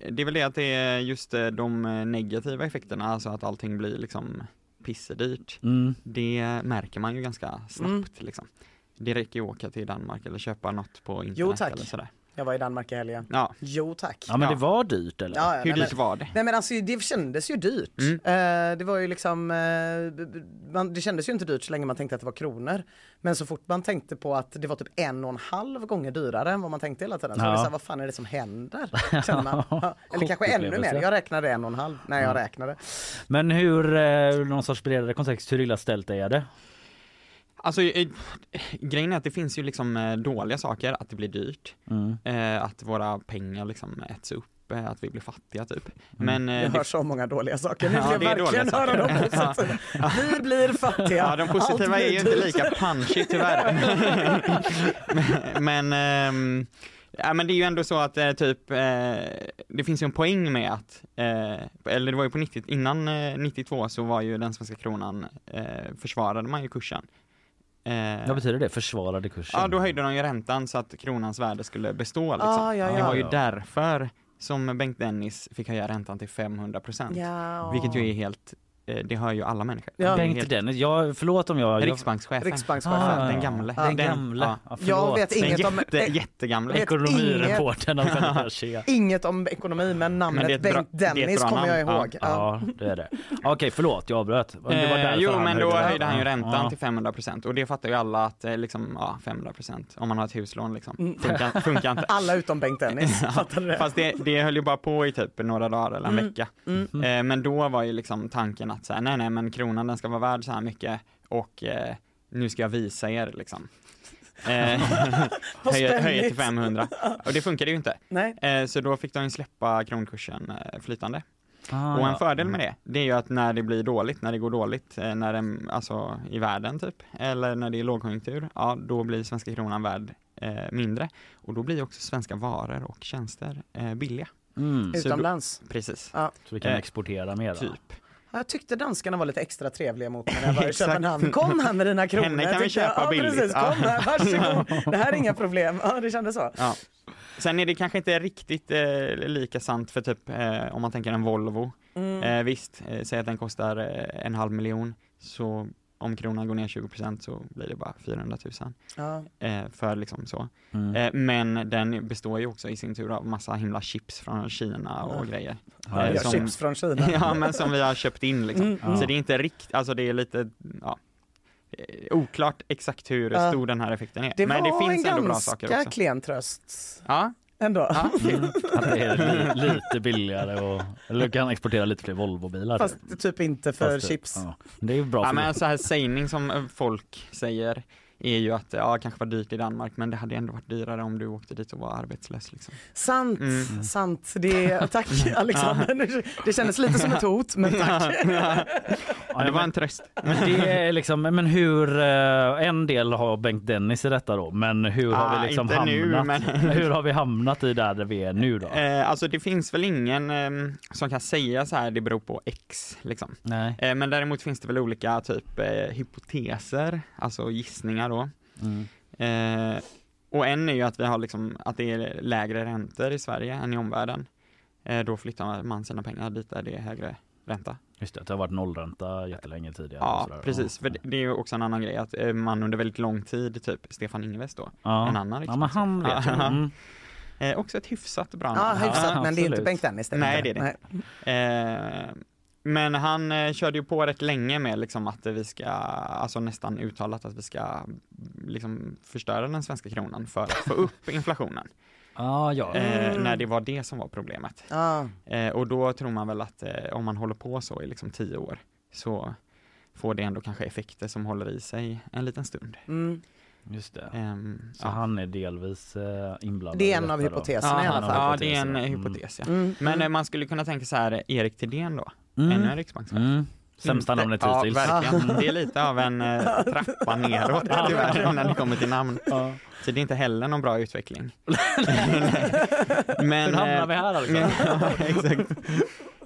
det är väl det att det är just eh, de eh, negativa effekterna, alltså att allting blir liksom pissedyrt. Mm. Det märker man ju ganska snabbt Mm. liksom. Det räcker ju att åka till Danmark eller köpa något på internet Jo, eller sådär. Jag var i Danmark i helgen. Ja, Jo tack. Ja men Ja. det var dyrt eller? Ja, ja, hur nej, dyrt men, var det? nej men alltså det kändes ju dyrt. Mm. Eh, det var ju liksom, eh, man, det kändes ju inte dyrt så länge man tänkte att det var kronor. Men så fort man tänkte på att det var typ en och en halv gånger dyrare än vad man tänkte hela tiden så var det Ja. så här, vad fan är det som händer? Känner man. Ja, Eller kanske ännu mer, jag räknade en och en halv när jag räknade. Men hur, eh, någon sorts bredare kontext, hur illa ställt är det? Alltså, grejen är att det finns ju liksom eh, dåliga saker, att det blir dyrt, Mm. eh, att våra pengar liksom äts upp, eh, att vi blir fattiga typ. Men eh, Jag det hör så många dåliga saker. Nu Ja, vill det jag är verkligen höra de positiva. Vi blir fattiga. Ja, de positiva Allt är ju inte lika punchy tyvärr. men, men, ja, men det är ju ändå så att typ, eh, det finns ju en poäng med att, eh, eller det var ju på 90, innan eh, 92 så var ju den svenska kronan, försvarade man ju kursen. Eh, Vad betyder det? Försvarade kursen? Ja, då höjde de ju räntan så att kronans värde skulle bestå liksom. Ah, ja, Det ja. var ju Ja. därför som Bengt Dennis fick höja räntan till 500 procent. Vilket ju är helt det hör ju alla människor. Ja. Bengt helt- Dennis, jag, förlåt om jag... Riksbankschefen. Riksbankschefen. Ah, Den gamle. Den gamle. Ja. Ja, Jag vet Den inget om, jätte, eh, jättegamla. Ekonomireportern av Fenner inget om ekonomi men namnet Men Bengt Dennis kommer jag ihåg. Ja. Ja, det är det. Okej, förlåt, jag avbröt. Eh, jo men då höjde han ju räntan. Ja. till 500% och det fattar ju alla att eh, liksom, ja 500% om man har ett huslån liksom. Mm. Funkar, funkar inte. Alla utom Bengt Dennis, fattar du det? Fast det, det höll ju bara på i typ några dagar eller en Mm. vecka. Mm. Eh, men då var ju liksom tanken att så här, nej nej men kronan den ska vara värd så här mycket och eh, nu ska jag visa er liksom. Eh, Vad höja, höja till spännigt. 500. Och det funkade ju inte. Nej. Eh, så då fick de ju släppa kronkursen eh, flytande. Ah, och en ja. fördel med det, det är ju att när det blir dåligt, när det går dåligt, eh, när den, alltså i världen typ, eller när det är lågkonjunktur, ja då blir svenska kronan värd eh, mindre. Och då blir också svenska varor och tjänster eh, billiga. Mm. Så då- Utomlands. Precis. Ja. Så vi kan Eh, exportera mer då? Typ. Jag tyckte danskarna var lite extra trevliga mot mig när jag var i. Köpenhamn. Kom här med dina kronor. Henne kan vi jag. köpa ja, billigt. Precis, kom här, varsågod. Det här är inga problem. Ja, det kändes så. Ja. Sen är det kanske inte riktigt eh, lika sant för typ eh, om man tänker en Volvo. Mm. Eh, visst, eh, säg att den kostar eh, en halv miljon så om kronan går ner 20% så blir det bara 400 000 Ja. eh, för liksom så. Mm. Eh, men den består ju också i sin tur av massa himla chips från Kina och Ja. grejer. Ja, Eh, som- Chips från Kina. ja men som vi har köpt in liksom. Mm, mm. Så det är inte riktigt, alltså det är lite, ja eh, Oklart exakt hur stor den här effekten är. Det men var det finns en ändå bra saker ganska också. klen tröst. Ja, Ändå. Mm. Att det är li, lite billigare och eller du kan exportera lite fler Volvobilar. Fast typ inte för Fast det- chips. Ja. Det är ju bra Ja för men så här sägning som eh, folk säger är ju att ja, kanske var dyrt i Danmark men det hade ändå varit dyrare om du åkte dit och var arbetslös liksom. Sant, Mm. sant. Det, tack Alexander. Det kändes lite som ett hot, men tack. Ja, det var en tröst. Det är liksom, men hur, eh, en del har Bengt Dennis i detta då, men hur har Ah, vi liksom inte nu, hamnat? men- Hur har vi hamnat i där vi är nu då? Eh, alltså det finns väl ingen eh, som kan säga så här det beror på X liksom. Nej. Eh, men däremot finns det väl olika typ eh, hypoteser, alltså gissningar då. Mm. Eh, och en är ju att vi har liksom, att det är lägre räntor i Sverige än i omvärlden. Eh, då flyttar man sina pengar dit där det är högre ränta. Just det, det har varit nollränta jättelänge tidigare. Ja, precis. För Ja. det, det är ju också en annan grej att eh, man under väldigt lång tid, typ Stefan Ingves då, Ja. en annan Ja, men han vet. Mm. eh, också ett hyfsat bra Ja, namn. hyfsat, Ja, men det är inte absolut. Bengt Dennis. Nej, det är det Nej. Eh, men han eh, körde ju på rätt länge med liksom att vi ska, alltså nästan uttalat att vi ska liksom förstöra den svenska kronan för att få upp inflationen. Ja, ja. Eh, Mm. när det var det som var problemet. Ja. Eh, och då tror man väl att eh, om man håller på så i liksom tio år så får det ändå kanske effekter som håller i sig en liten stund. Mm. Just det. Ehm, Så ja. han är delvis eh, inblandad Det är en av hypoteserna i Ja, alla fall. ja, hypotes, det är en ja. eh, Mm. hypotes ja. Mm. Men mm. eh, man skulle kunna tänka så här, Erik Thedéen då, Mm. ännu en riksbankschef. Mm. Sämsta Inte- namnet Ja, hittills. verkligen. Det är lite av en eh, trappa neråt tyvärr när det kommer till namn. Ja. Så det är inte heller någon bra utveckling. Men, Hur hamnar eh, vi här alltså? ja, exakt.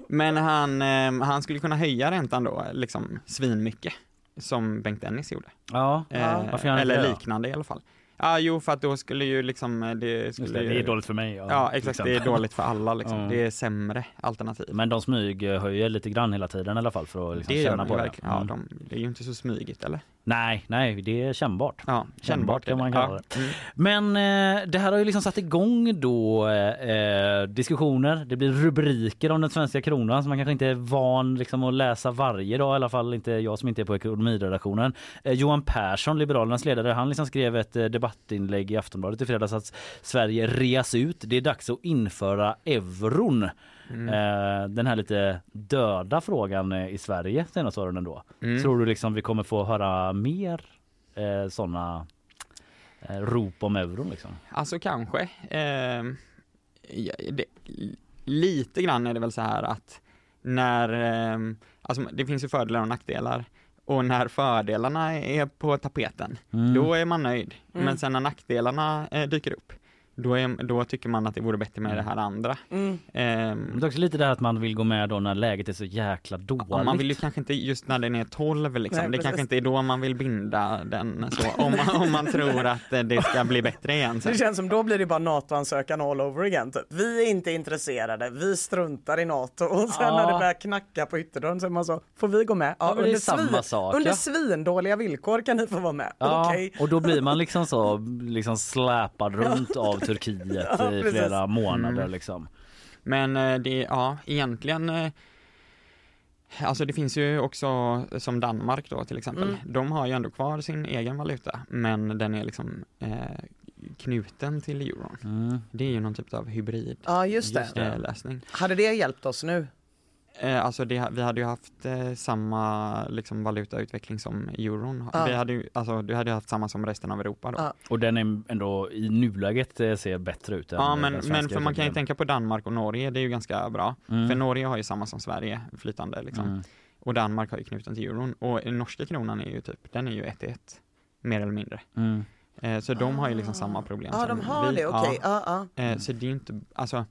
Men han, eh, han skulle kunna höja räntan då, liksom svinmycket. Som Bengt Dennis gjorde. Ja, Eh, eller det liknande i alla fall. Ja, jo för att då skulle ju liksom, eh, det skulle det, ju... det är dåligt för mig. Ja, till exakt. Det är dåligt för alla liksom. Ja. Det är sämre alternativ. Men de smyghöjer lite grann hela tiden i alla fall för att liksom det de på det. verkligen. Ja, Mm. de, det är ju inte så smygigt eller? Nej, nej, det är kännbart. Ja, Kännbart kan man det. kalla Ja. Mm. Men eh, det här har ju liksom satt igång då eh, diskussioner. Det blir rubriker om den svenska kronan som man kanske inte är van liksom, att läsa varje dag. I alla fall inte jag som inte är på ekonomiredaktionen. Eh, Johan Persson, Liberalernas ledare, han liksom skrev ett eh, debattinlägg i Aftonbladet i fredags att Sverige reas ut. Det är dags att införa euron. Mm. Eh, den här lite döda frågan eh, i Sverige senaste åren ändå. Mm. Tror du liksom vi kommer få höra mer eh, sådana eh, rop om euron liksom? Alltså kanske. Ja, det, lite grann är det väl så här att när, ehm, alltså det finns ju fördelar och nackdelar. Och när fördelarna är på tapeten, Mm. då är man nöjd. Mm. Men sen när nackdelarna eh, dyker upp, då, är, då tycker man att det vore bättre med det här andra. Mm. Ehm, Men det är också lite det här att man vill gå med då när läget är så jäkla dåligt. Ja, man vill ju kanske inte just när den är 12 liksom. Nej, det kanske inte är då man vill binda den så, om, man, om man tror att eh, det ska bli bättre igen sen. Det känns som då blir det bara NATO-ansökan all over again. Typ. Vi är inte intresserade, vi struntar i NATO och sen Ja. när det börjar knacka på ytterdörren så är man så, får vi gå med? Ja, det är samma sak, under ja. svindåliga villkor kan ni få vara med. Ja, Okej. och då blir man liksom så liksom släpad runt av Turkiet Ja, i flera månader Mm. liksom. Men eh, det, ja, egentligen eh, Alltså det finns ju också som Danmark då till exempel. Mm. De har ju ändå kvar sin egen valuta men den är liksom eh, knuten till euron. Mm. Det är ju någon typ av hybrid Ja just det. Just det. eh, lösning. Hade det hjälpt oss nu? Eh, alltså det, vi hade ju haft eh, samma liksom valutautveckling som euron. har. Ja. Vi hade ju, alltså du hade ju haft samma som resten av Europa då. Ja. Och den är ändå i nuläget eh, ser bättre ut Ja den men, men för man kan ju tänka på Danmark och Norge, det är ju ganska bra. Mm. För Norge har ju samma som Sverige, flytande liksom. Mm. Och Danmark har ju knuten till euron. Och den norska kronan är ju typ, den är ju 1 1 mer eller mindre. Mm. Eh, så de har ju liksom samma problem Ja som de har vi. det, okej. Ja. Ja, Eh, så det är ju inte, alltså,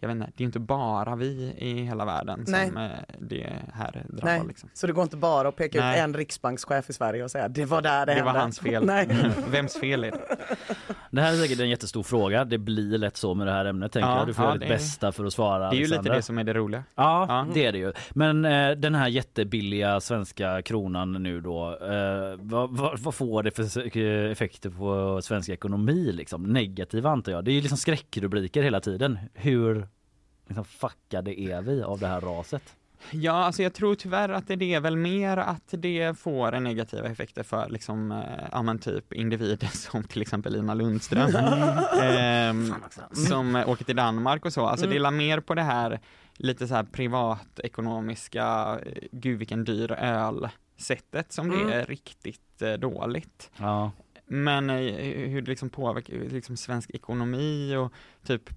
jag vet inte, det är ju inte bara vi i hela världen Nej. som eh, det här drabbar Nej. liksom. Så det går inte bara att peka Nej. ut en riksbankschef i Sverige och säga det var där det, Det var hände. hans fel. Nej. Vems fel är det? Det här är säkert en jättestor fråga. Det blir lätt så med det här ämnet tänker Ja, jag. Du får ja, göra ditt bästa för att svara. Det är ju lite Alexander. det som är det roliga. Ja, Ja. det är det ju. Men eh, den här jättebilliga svenska kronan nu då, eh, vad, vad, vad får det för eh, effekter på svensk ekonomi liksom? Negativa antar jag. Det är ju liksom skräckrubriker hela tiden. Hur liksom, fuckade är vi av det här raset? Ja, alltså jag tror tyvärr att det är väl mer att det får en negativa effekter för liksom, eh, ja men typ individer som till exempel Lina Lundström. ehm, som eh, åker till Danmark och så. Alltså det är mer på det här lite så här privatekonomiska, eh, gud vilken dyr öl sättet som det Mm. är riktigt eh, dåligt. Ja, Men eh, hur det liksom påverkar liksom svensk ekonomi och typ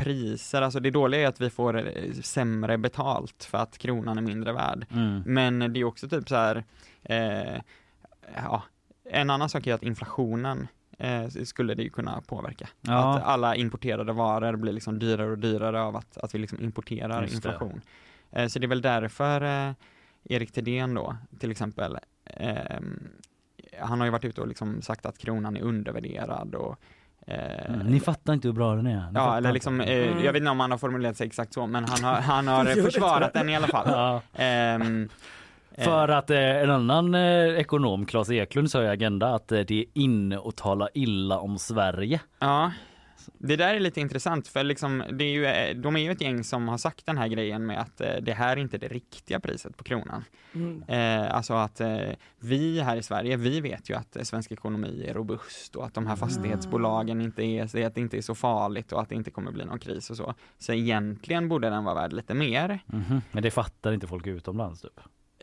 priser, alltså det dåliga är att vi får eh, sämre betalt för att kronan är mindre värd. mm. Men det är också typ så här, eh, ja, en annan sak är att inflationen eh, skulle det ju kunna påverka. Ja. Att alla importerade varor blir liksom dyrare och dyrare av att, att vi liksom importerar Just det. inflation. Eh, så det är väl därför Erik Thedéen då, till exempel, han har ju varit ute och liksom sagt att kronan är undervärderad och Mm. Ni fattar inte hur bra den är. Ni Ja, eller liksom, eh, Mm. jag vet inte om han har formulerat sig exakt så, men han har, han har försvarat den i alla fall. Ja. Ehm, eh, För att eh, en annan eh, ekonom, Claes Eklund, sa i Agenda att eh, det är inne att tala illa om Sverige. Ja, det där är lite intressant för liksom, det är ju, de är ju ett gäng som har sagt den här grejen med att eh, det här är inte det riktiga priset på kronan. Mm. Eh, alltså att eh, vi här i Sverige, vi vet ju att svensk ekonomi är robust och att de här fastighetsbolagen inte är, att det inte är så farligt och att det inte kommer bli någon kris och så. Så egentligen borde den vara värd lite mer, Mhm. Men det fattar inte folk utomlands typ.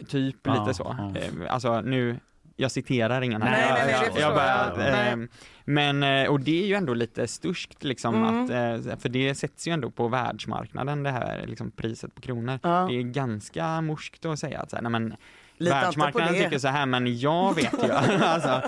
typ Ja, lite så. ja. Eh, alltså nu, jag citerar ingen här. Nej, jag, nej, nej, jag, jag bara, eh, men, eh, och det är ju ändå lite sturskt liksom Mm. att, eh, för det sätts ju ändå på världsmarknaden det här liksom priset på kronor. Ja. Det är ganska morskt att säga att så här, nej men på Världsmarknaden tycker så här men jag vet ju. alltså,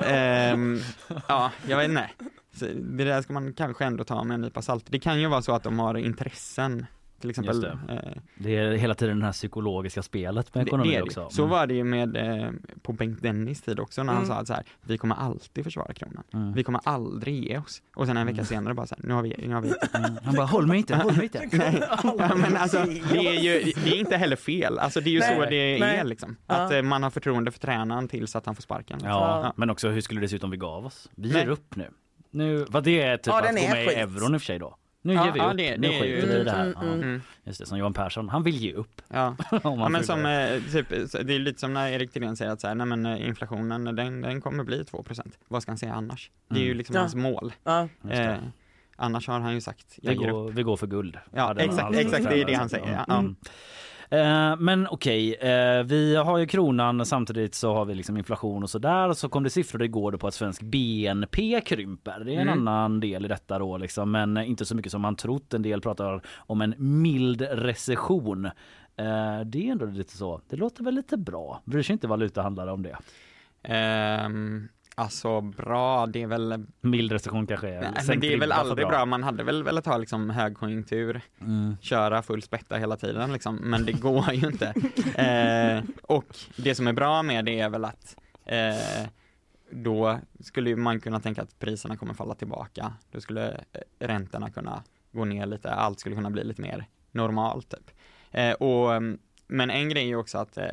ehm, ja, jag vet inte. Så det där ska man kanske ändå ta med en nypa salt. Det kan ju vara så att de har intressen till exempel. Just eh, Det är hela tiden det här psykologiska spelet med det, ekonomi det det. också. ju. Så Mm. var det ju med eh, på Bengt Dennis tid också när han Mm. sa att så här, vi kommer alltid försvara kronan. Mm. Vi kommer aldrig ge oss. Och sen en vecka senare bara så här, nu har vi, nu har vi Mm. Han bara håll mig inte, håll mig inte. Nej, ja, men alltså det är ju, det är inte heller fel. Alltså det är ju Nej, så det nej. är liksom. Ja. Att eh, man har förtroende för tränaren tills att han får sparken. Ja, Ja. men också hur skulle det se ut om vi gav oss? Vi ger upp nu. Nu, vad det är typ Ja, att gå med i euron i och för sig då. Nu Ja, ger vi ja, upp, det- nu det är ju- skiter vi i det här. Mm, Ja. mm, Mm. Just det, som Johan Persson, han vill ge upp. Ja. Ja men som, det. eh, typ, det är lite som när Erik Thedéen säger att så här, nej men eh, inflationen den, den kommer bli 2%. Vad ska han säga annars? Det är ju liksom Ja. hans mål. Ja. Eh, annars har han ju sagt, jag vi, ger upp. går, vi går för guld. Ja, exakt, exakt, det är det han säger, ja. Mm. Eh, Men okej, eh, vi har ju kronan samtidigt så har vi liksom inflation och sådär. Så kom det siffror igår då på att svensk BNP krymper. Det är en Mm. annan del i detta då liksom, men inte så mycket som man trott. En del pratar om en mild recession. Eh, Det är ändå lite så. Det låter väl lite bra. Bryr sig inte valutahandlare om det? Ehm, Alltså bra, det är väl Mild restriktion kanske Nej, men det är väl aldrig bra. man hade väl velat ha liksom högkonjunktur, Mm. köra full spätta hela tiden liksom, men det går ju inte. Eh, och det som är bra med det är väl att eh, då skulle man kunna tänka att priserna kommer falla tillbaka. Då skulle eh, räntorna kunna gå ner lite, allt skulle kunna bli lite mer normalt typ. Eh, och, mm, men en grej är ju också att eh,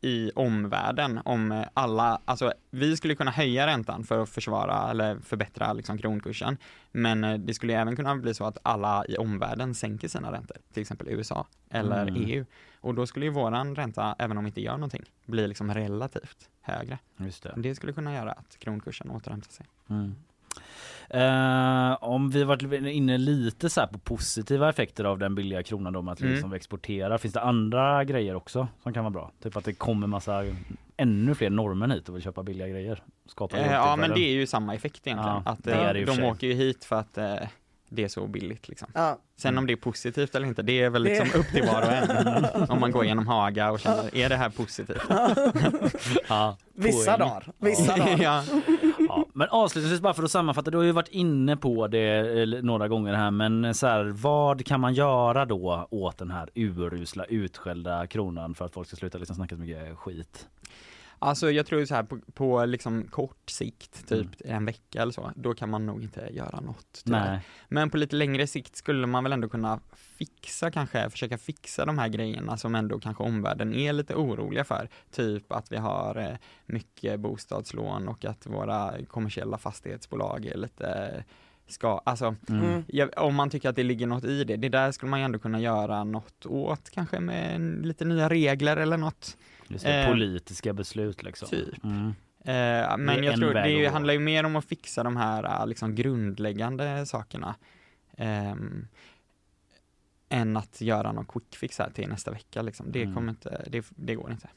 i omvärlden, om eh, alla, alltså vi skulle kunna höja räntan för att försvara eller förbättra liksom kronkursen, men eh, det skulle även kunna bli så att alla i omvärlden sänker sina räntor, till exempel USA eller Mm. EU. Och då skulle ju våran ränta, även om vi inte gör någonting, bli liksom relativt högre. Just det. Det skulle kunna göra att kronkursen återhämtar sig. Mm. Eh, om vi varit inne lite så här på positiva effekter av den billiga kronan då med att Mm. liksom vi exporterar. Finns det andra grejer också som kan vara bra? Typ att det kommer massa ännu fler norrmän hit och vill köpa billiga grejer. Skapa Eh, ja men det är ju samma effekt egentligen. Ja, att det är eh, det de åker ju hit för att eh, det är så billigt liksom. Ja. Sen om det är positivt eller inte, det är väl Det- liksom upp till var och en. om man går igenom Haga och känner, är det här positivt? ja, Vissa dagar, vissa dagar. men avslutningsvis bara för att sammanfatta, du har ju varit inne på det eh, några gånger här men så här, vad kan man göra då åt den här urusla utskällda kronan för att folk ska sluta liksom snacka så mycket skit? Alltså jag tror så här på, på liksom kort sikt, typ Mm. en vecka eller så, då kan man nog inte göra något. Men på lite längre sikt skulle man väl ändå kunna fixa kanske, försöka fixa de här grejerna som ändå kanske omvärlden är lite oroliga för. Typ att vi har eh, mycket bostadslån och att våra kommersiella fastighetsbolag är lite ska, alltså Mm. ja, om man tycker att det ligger något i det, det där skulle man ju ändå kunna göra något åt, kanske med lite nya regler eller något. Just det, Eh, politiska beslut liksom. typ. Mm. Eh, men jag tror det gå. handlar ju mer om att fixa de här eh, liksom grundläggande sakerna. ehm, än att göra någon quick fix här till nästa vecka liksom. Det Mm. kommer inte, det, det går inte.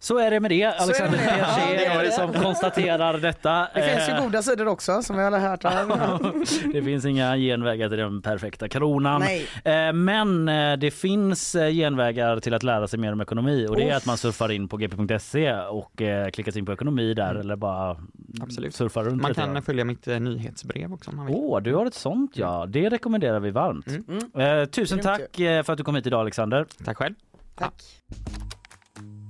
Så är det med det. Alexander. Piaget Ja, det är det. som konstaterar detta. Det finns ju Eh, goda sidor också som vi alla hört här. det finns inga genvägar till den perfekta kronan. Nej. Eh, Men eh, det finns genvägar till att lära sig mer om ekonomi och det är att man surfar in på gp.se och klickar sig in på ekonomi där eller bara Absolut. surfar runt Man kan följa mitt nyhetsbrev också om man vill. Åh, du har ett sånt ja. Det rekommenderar vi varmt. Mm. Eh, tusen tack för att du kom hit idag Alexander. Tack själv. Tack.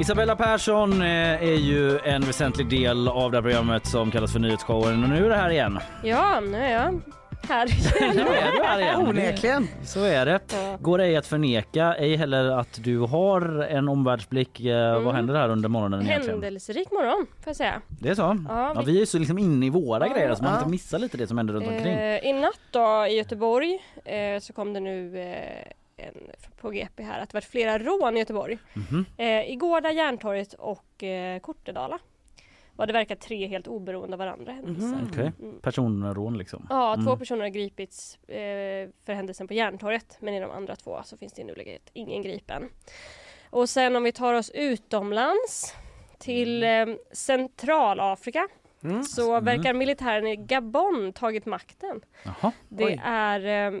Isabella Persson eh, är ju en väsentlig del av det här programmet som kallas för Nyhetsshowen och nu är det här igen. Ja, nu är jag här Nu är du här igen. Onekligen. Så är det. Ja. Går ej att förneka, ej heller att du har en omvärldsblick. Eh, Mm. Vad händer här under morgonen egentligen? Händelserik morgon, får jag säga. Det är så? Ja, Ja, vi- vi är så liksom inne i våra Ja, grejer så man ja. inte missar lite det som händer runt omkring. Eh, I natt då i Göteborg eh, så kom det nu eh, en, på GP här att det varit flera rån i Göteborg. Mhm. Eh, I Gårda, Järntorget och eh, Kortedala. Var det verkar tre helt oberoende av varandra händelser. Mhm. Mm. Personrån liksom. Ja, två Mm. personer har gripits eh, för händelsen på Järntorget men i de andra två så finns det i nuläget ingen gripen. Och sen om vi tar oss utomlands till eh, Centralafrika Mm. så verkar militären i Gabon tagit makten. Jaha. Det är, eh,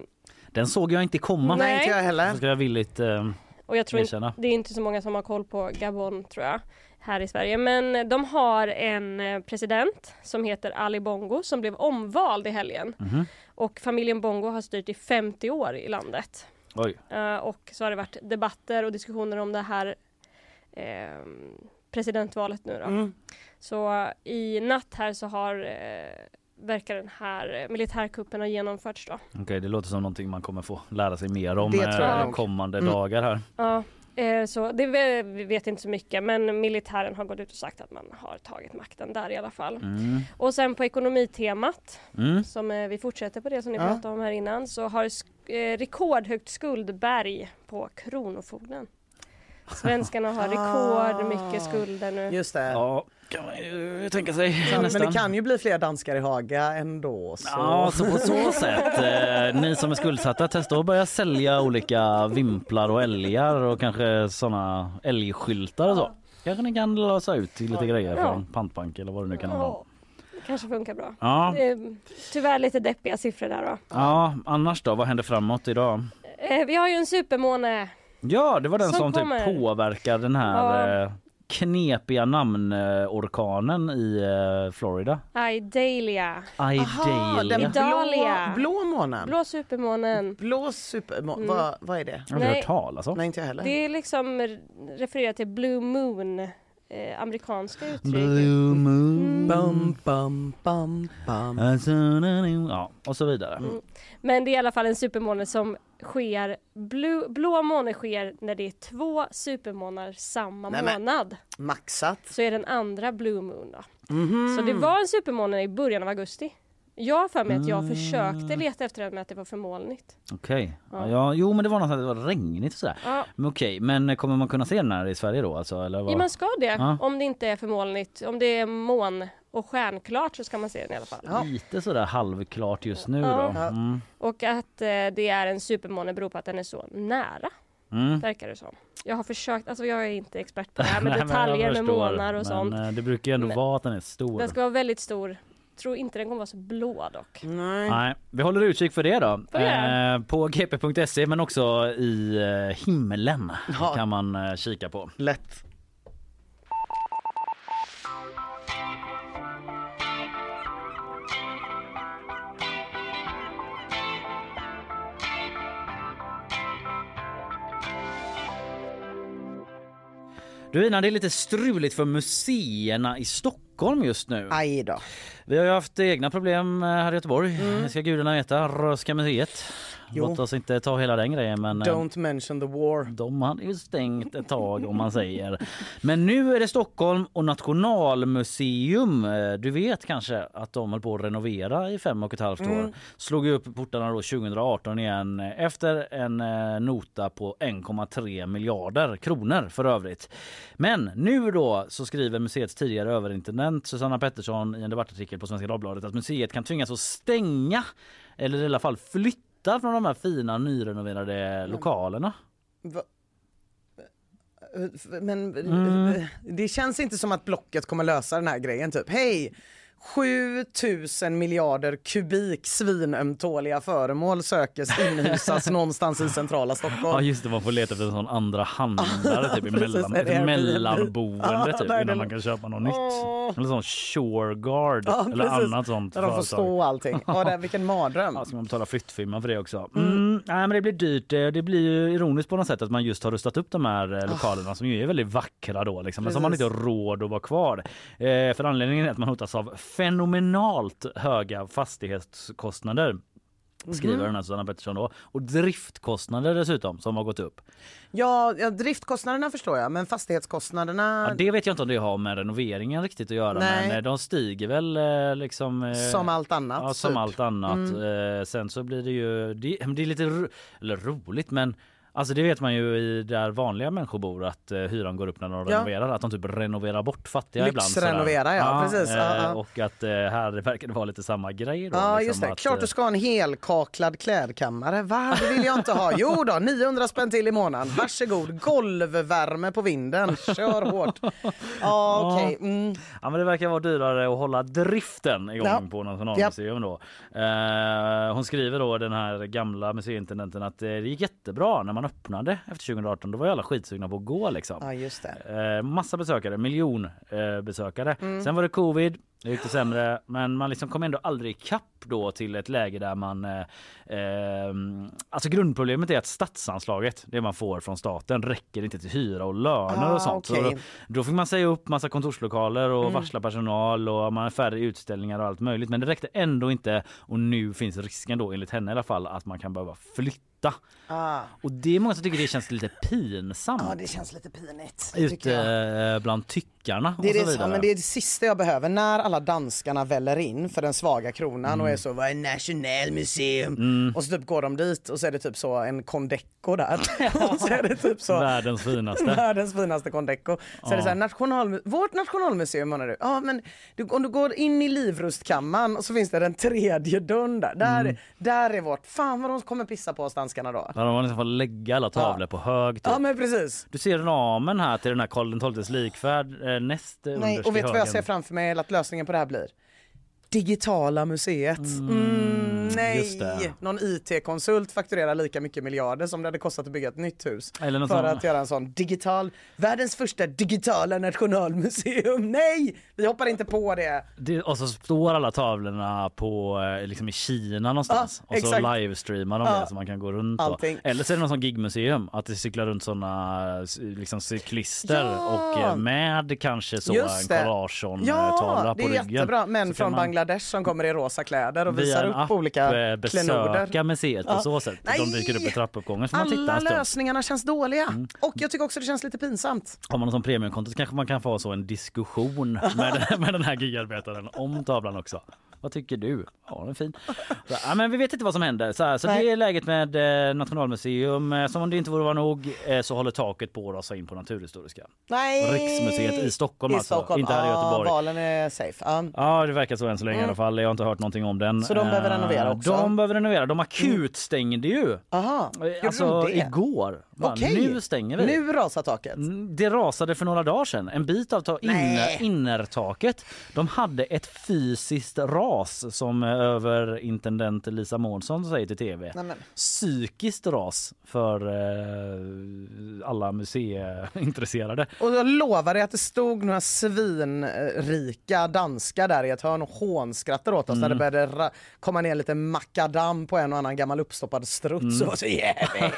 Den såg jag inte komma. Nej. Inte jag Så heller. ska jag villigt eh, och jag tror inte, erkänna. det är inte så många som har koll på Gabon tror jag här i Sverige. Men de har en eh, president som heter Ali Bongo som blev omvald i helgen. Mhm. Och familjen Bongo har styrt i 50 år i landet. Oj. Eh, och så har det varit debatter och diskussioner om det här eh, presidentvalet nu då. Mm. Så i natt här så har eh, verkar den här eh, militärkuppen ha genomförts då. Okej, det låter som någonting man kommer få lära sig mer om Det tror jag eh, kommande Mm. dagar här. Ja, eh, så det vi vet inte så mycket men militären har gått ut och sagt att man har tagit makten där i alla fall. Mm. Och sen på ekonomitemat Mm. som eh, vi fortsätter på det som ni Ja. pratade om här innan så har sk- eh, rekordhögt skuldberg på Kronofogden. Svenskarna har rekordmycket skulder nu. Just det. Ja, kan man ju tänka sig Men nästan. det kan ju bli fler danskar i Haga ändå. Så. Ja, så på så sätt. Eh, ni som är skuldsatta, testa att börja sälja olika vimplar och älgar och kanske såna älgskyltar och så. Kanske ni kan lösa ut till lite grejer Ja. från pantbank eller vad det nu kan handla om. Kanske funkar bra. Ja. Tyvärr lite deppiga siffror där då. Ja, annars då? Vad händer framåt idag? Eh, vi har ju en supermåne. Ja, det var den Som som, typ påverkar den här Ja. Knepiga namnorkanen i eh, Florida. Idalia. Aha, den Idalia. blå, Idalia. blå månen. Blå supermånen. Blå supermåne. Mm. Vad, vad är det? Jag har Nej. hört talas om. Nej, inte jag heller. Det är liksom refererat till Blue Moon. Eh, amerikanska uttryck. Blue moon. Bum, bum, bum, bum. Ja, och så vidare. Mm. Men det är i alla fall en supermåne som sker, blå, blå måne sker när det är två supermånar samma Nej, men- månad. Maxat. Så är den andra blue moon då. Mhm. Så det var en supermåne i början av augusti. Jag har för mig att jag Mm. försökte leta efter den men att det var för molnigt. Okej. Ja. Ja. Ja, jo men det var något att det var regnigt och sådär. Ja, Men okej, men kommer man kunna se den här i Sverige då alltså? Eller vad? ja man ska det Ja. om det inte är för molnigt. Om det är mån och stjärnklart så ska man se den i alla fall. Ja. Lite sådär halvklart just nu Ja. då. Mm. Och att eh, det är en supermåne beror på att den är så nära. Mm. Verkar det som. Jag har försökt, alltså jag är inte expert på det här med Nej, detaljer med månar och men, sånt. eh, Det brukar ju ändå Men- vara att den är stor. Den ska vara väldigt stor. Tror inte den kommer vara så blå dock. Nej. Nej, vi håller utkik för det då. Eh, på gp.se men också i eh, himlen Ja. kan man eh, kika på. Lätt. Du Ina, det är lite struligt för museerna i Stockholm just nu. Aj då. Vi har ju haft egna problem eh, här i Göteborg. Mm. Ska gudarna veta. Röhsska museet. Jo. Låt oss inte ta hela den grejen men eh, Don't mention the war. de hade ju stängt ett tag om man säger. Men nu är det Stockholm och Nationalmuseum. Eh, Du vet kanske att de höll på att renovera i fem och ett halvt år. Mm. Slog upp portarna då 2018 igen eh, efter en nota på 1,3 miljarder kronor för övrigt. Men nu då så skriver museets tidigare överintendent Susanna Pettersson i en debattartikel på Svenska Dagbladet att museet kan tvingas att stänga eller i alla fall flytta från de här fina nyrenoverade lokalerna. Va? Men Mm. det känns inte som att Blocket kommer lösa den här grejen typ. Hej! 7000 miljarder kubik svinömtåliga föremål sökes inhysas någonstans i centrala Ja Stockholm. just det, man får leta efter en sån andra handlare typ, i mellan, ett mellanboende Ja, typ, innan man kan köpa något nytt. Åh. Eller sån Shoreguard Ja, eller annat sånt Där de får stå allting. Ja, det, vilken mardröm. Ja, ska man betala flyttfirma för det också? Mm. Nej men det blir dyrt. Eh, Det blir ju ironiskt på något sätt att man just har rustat upp de här eh, lokalerna som ju är väldigt vackra då liksom. Men som man inte har råd att vara kvar. Eh, för anledningen är att man hotas av fenomenalt höga fastighetskostnader. Skriver den här Susanna Pettersson då. Och driftkostnader dessutom som har gått upp. Ja, ja, driftkostnaderna förstår jag, men fastighetskostnaderna Ja, det vet jag inte om det har med renoveringen riktigt att göra Nej. men eh, de stiger väl eh, liksom eh, som allt annat. Ja, som typ. allt annat. Eh, sen så blir det ju, det, det är lite ro, eller roligt men Alltså det vet man ju i där vanliga människor bor att eh, hyran går upp när de Ja. renoverar. Att de typ renoverar bort fattiga ibland. Lyxrenovera, ja, precis. Eh. Och att eh, här verkar det vara lite samma grej då. Ja liksom, just det, att, klart eh, du ska ha en helkaklad klädkammare. Va? Det vill jag inte ha. Jo då, 900 spänn till i månaden. Varsågod, golvvärme på vinden. Kör hårt. Ja okej. Mm. Ja men det verkar vara dyrare att hålla driften igång Ja. på Nationalmuseum då. Eh, hon skriver då den här gamla museiintendenten att eh, det gick jättebra när man öppnade efter 2018. Då var ju alla skitsugna på att gå liksom. Ja just det. Eh, massa besökare, miljon eh, besökare. Mm. Sen var det covid, det gick det sämre men man liksom kom ändå aldrig ikapp då till ett läge där man eh, eh, Alltså grundproblemet är att statsanslaget, det man får från staten, räcker inte till hyra och löner Ah, och sånt. Så okej. då, då fick man säga upp massa kontorslokaler och Mm. varsla personal och man har färre utställningar och allt möjligt. Men det räckte ändå inte och nu finns risken då enligt henne i alla fall att man kan behöva flytta. Ah. Och det är många som tycker det känns lite pinsamt Ja det känns lite pinigt. ute eh, bland tyckare munkarna Det är och så det, vidare. ja, men det är det sista jag behöver när alla danskarna väller in för den svaga kronan Mm. och är så vad är Nationalmuseum? Och så typ går de dit och så är det typ så en Condeco där. och så är det typ så Världens finaste. Världens finaste Condeco. Så är det så här, national, vårt nationalmuseum menar du? Ja men du, om du går in i livrustkammaren och så finns det den tredje dörren där. Där, Mm. där är vårt, fan vad de kommer pissa på oss danskarna då. Där de liksom får lägga alla tavlor på hög typ. Ja men precis. Du ser ramen här till den här Karl XIIs likfärd eh, näst Nej, och vet du vad jag ser framför mig att lösningen på det här blir? Digitala museet. Mm, det. nej, någon IT-konsult fakturerar lika mycket miljarder som det hade kostat att bygga ett nytt hus. Eller något för sånt. att göra en sån digital, världens första digitala nationalmuseum. Nej, vi hoppar inte på det. Det, och så står alla tavlorna på, eh, liksom i Kina någonstans Ja, och så exakt. livestreamar de Ja. det så man kan gå runt. Eller så är det någon sån gigmuseum, att det cyklar runt såna liksom cyklister Ja. och eh, med kanske så en. Carl Larsson-tavla Ja, på det är ryggen. jättebra. Kan från man Bangladesh som kommer i rosa kläder och via visar upp app, olika eh, klenoder. besöka museet på så sätt. De dyker upp i trappuppgången så Alla lösningarna känns dåliga. Mm. Och jag tycker också det känns lite pinsamt. Har man någon sån premiumkonto så kanske man kan få så en diskussion med, med den här gigarbetaren om tavlan också. Vad tycker du? Ja, den är fin. Så, ja, men vi vet inte vad som händer. Så, här, så det är läget med eh, Nationalmuseum. Eh, Som om det inte vore nog eh, så håller taket på att rasa in på Naturhistoriska. Nej. Riksmuseet i Stockholm I alltså, Stockholm. inte här i Ja, Göteborg. valen är safe. Ja. Ja, det verkar så än så länge i alla fall. Jag har inte hört någonting om den. Mm. Så de behöver Eh, renovera också? Mm. De behöver renovera. De akutstängde ju. Aha, gjorde Alltså de det? igår. Bara, Okej. Nu stänger vi. Nu rasar taket. Mm, Det rasade för några dagar sedan. En bit av ta- inner, innertaket. De hade ett fysiskt ras som eh, överintendent Lisa Månsson säger till tv. Nej, men. Psykiskt ras för eh, alla museiintresserade. Och jag lovar dig att det stod några svinrika danskar där i ett hörn och hånskrattade åt oss när det började ra- komma ner lite makadam på en och annan gammal uppstoppad struts. Och så jävlar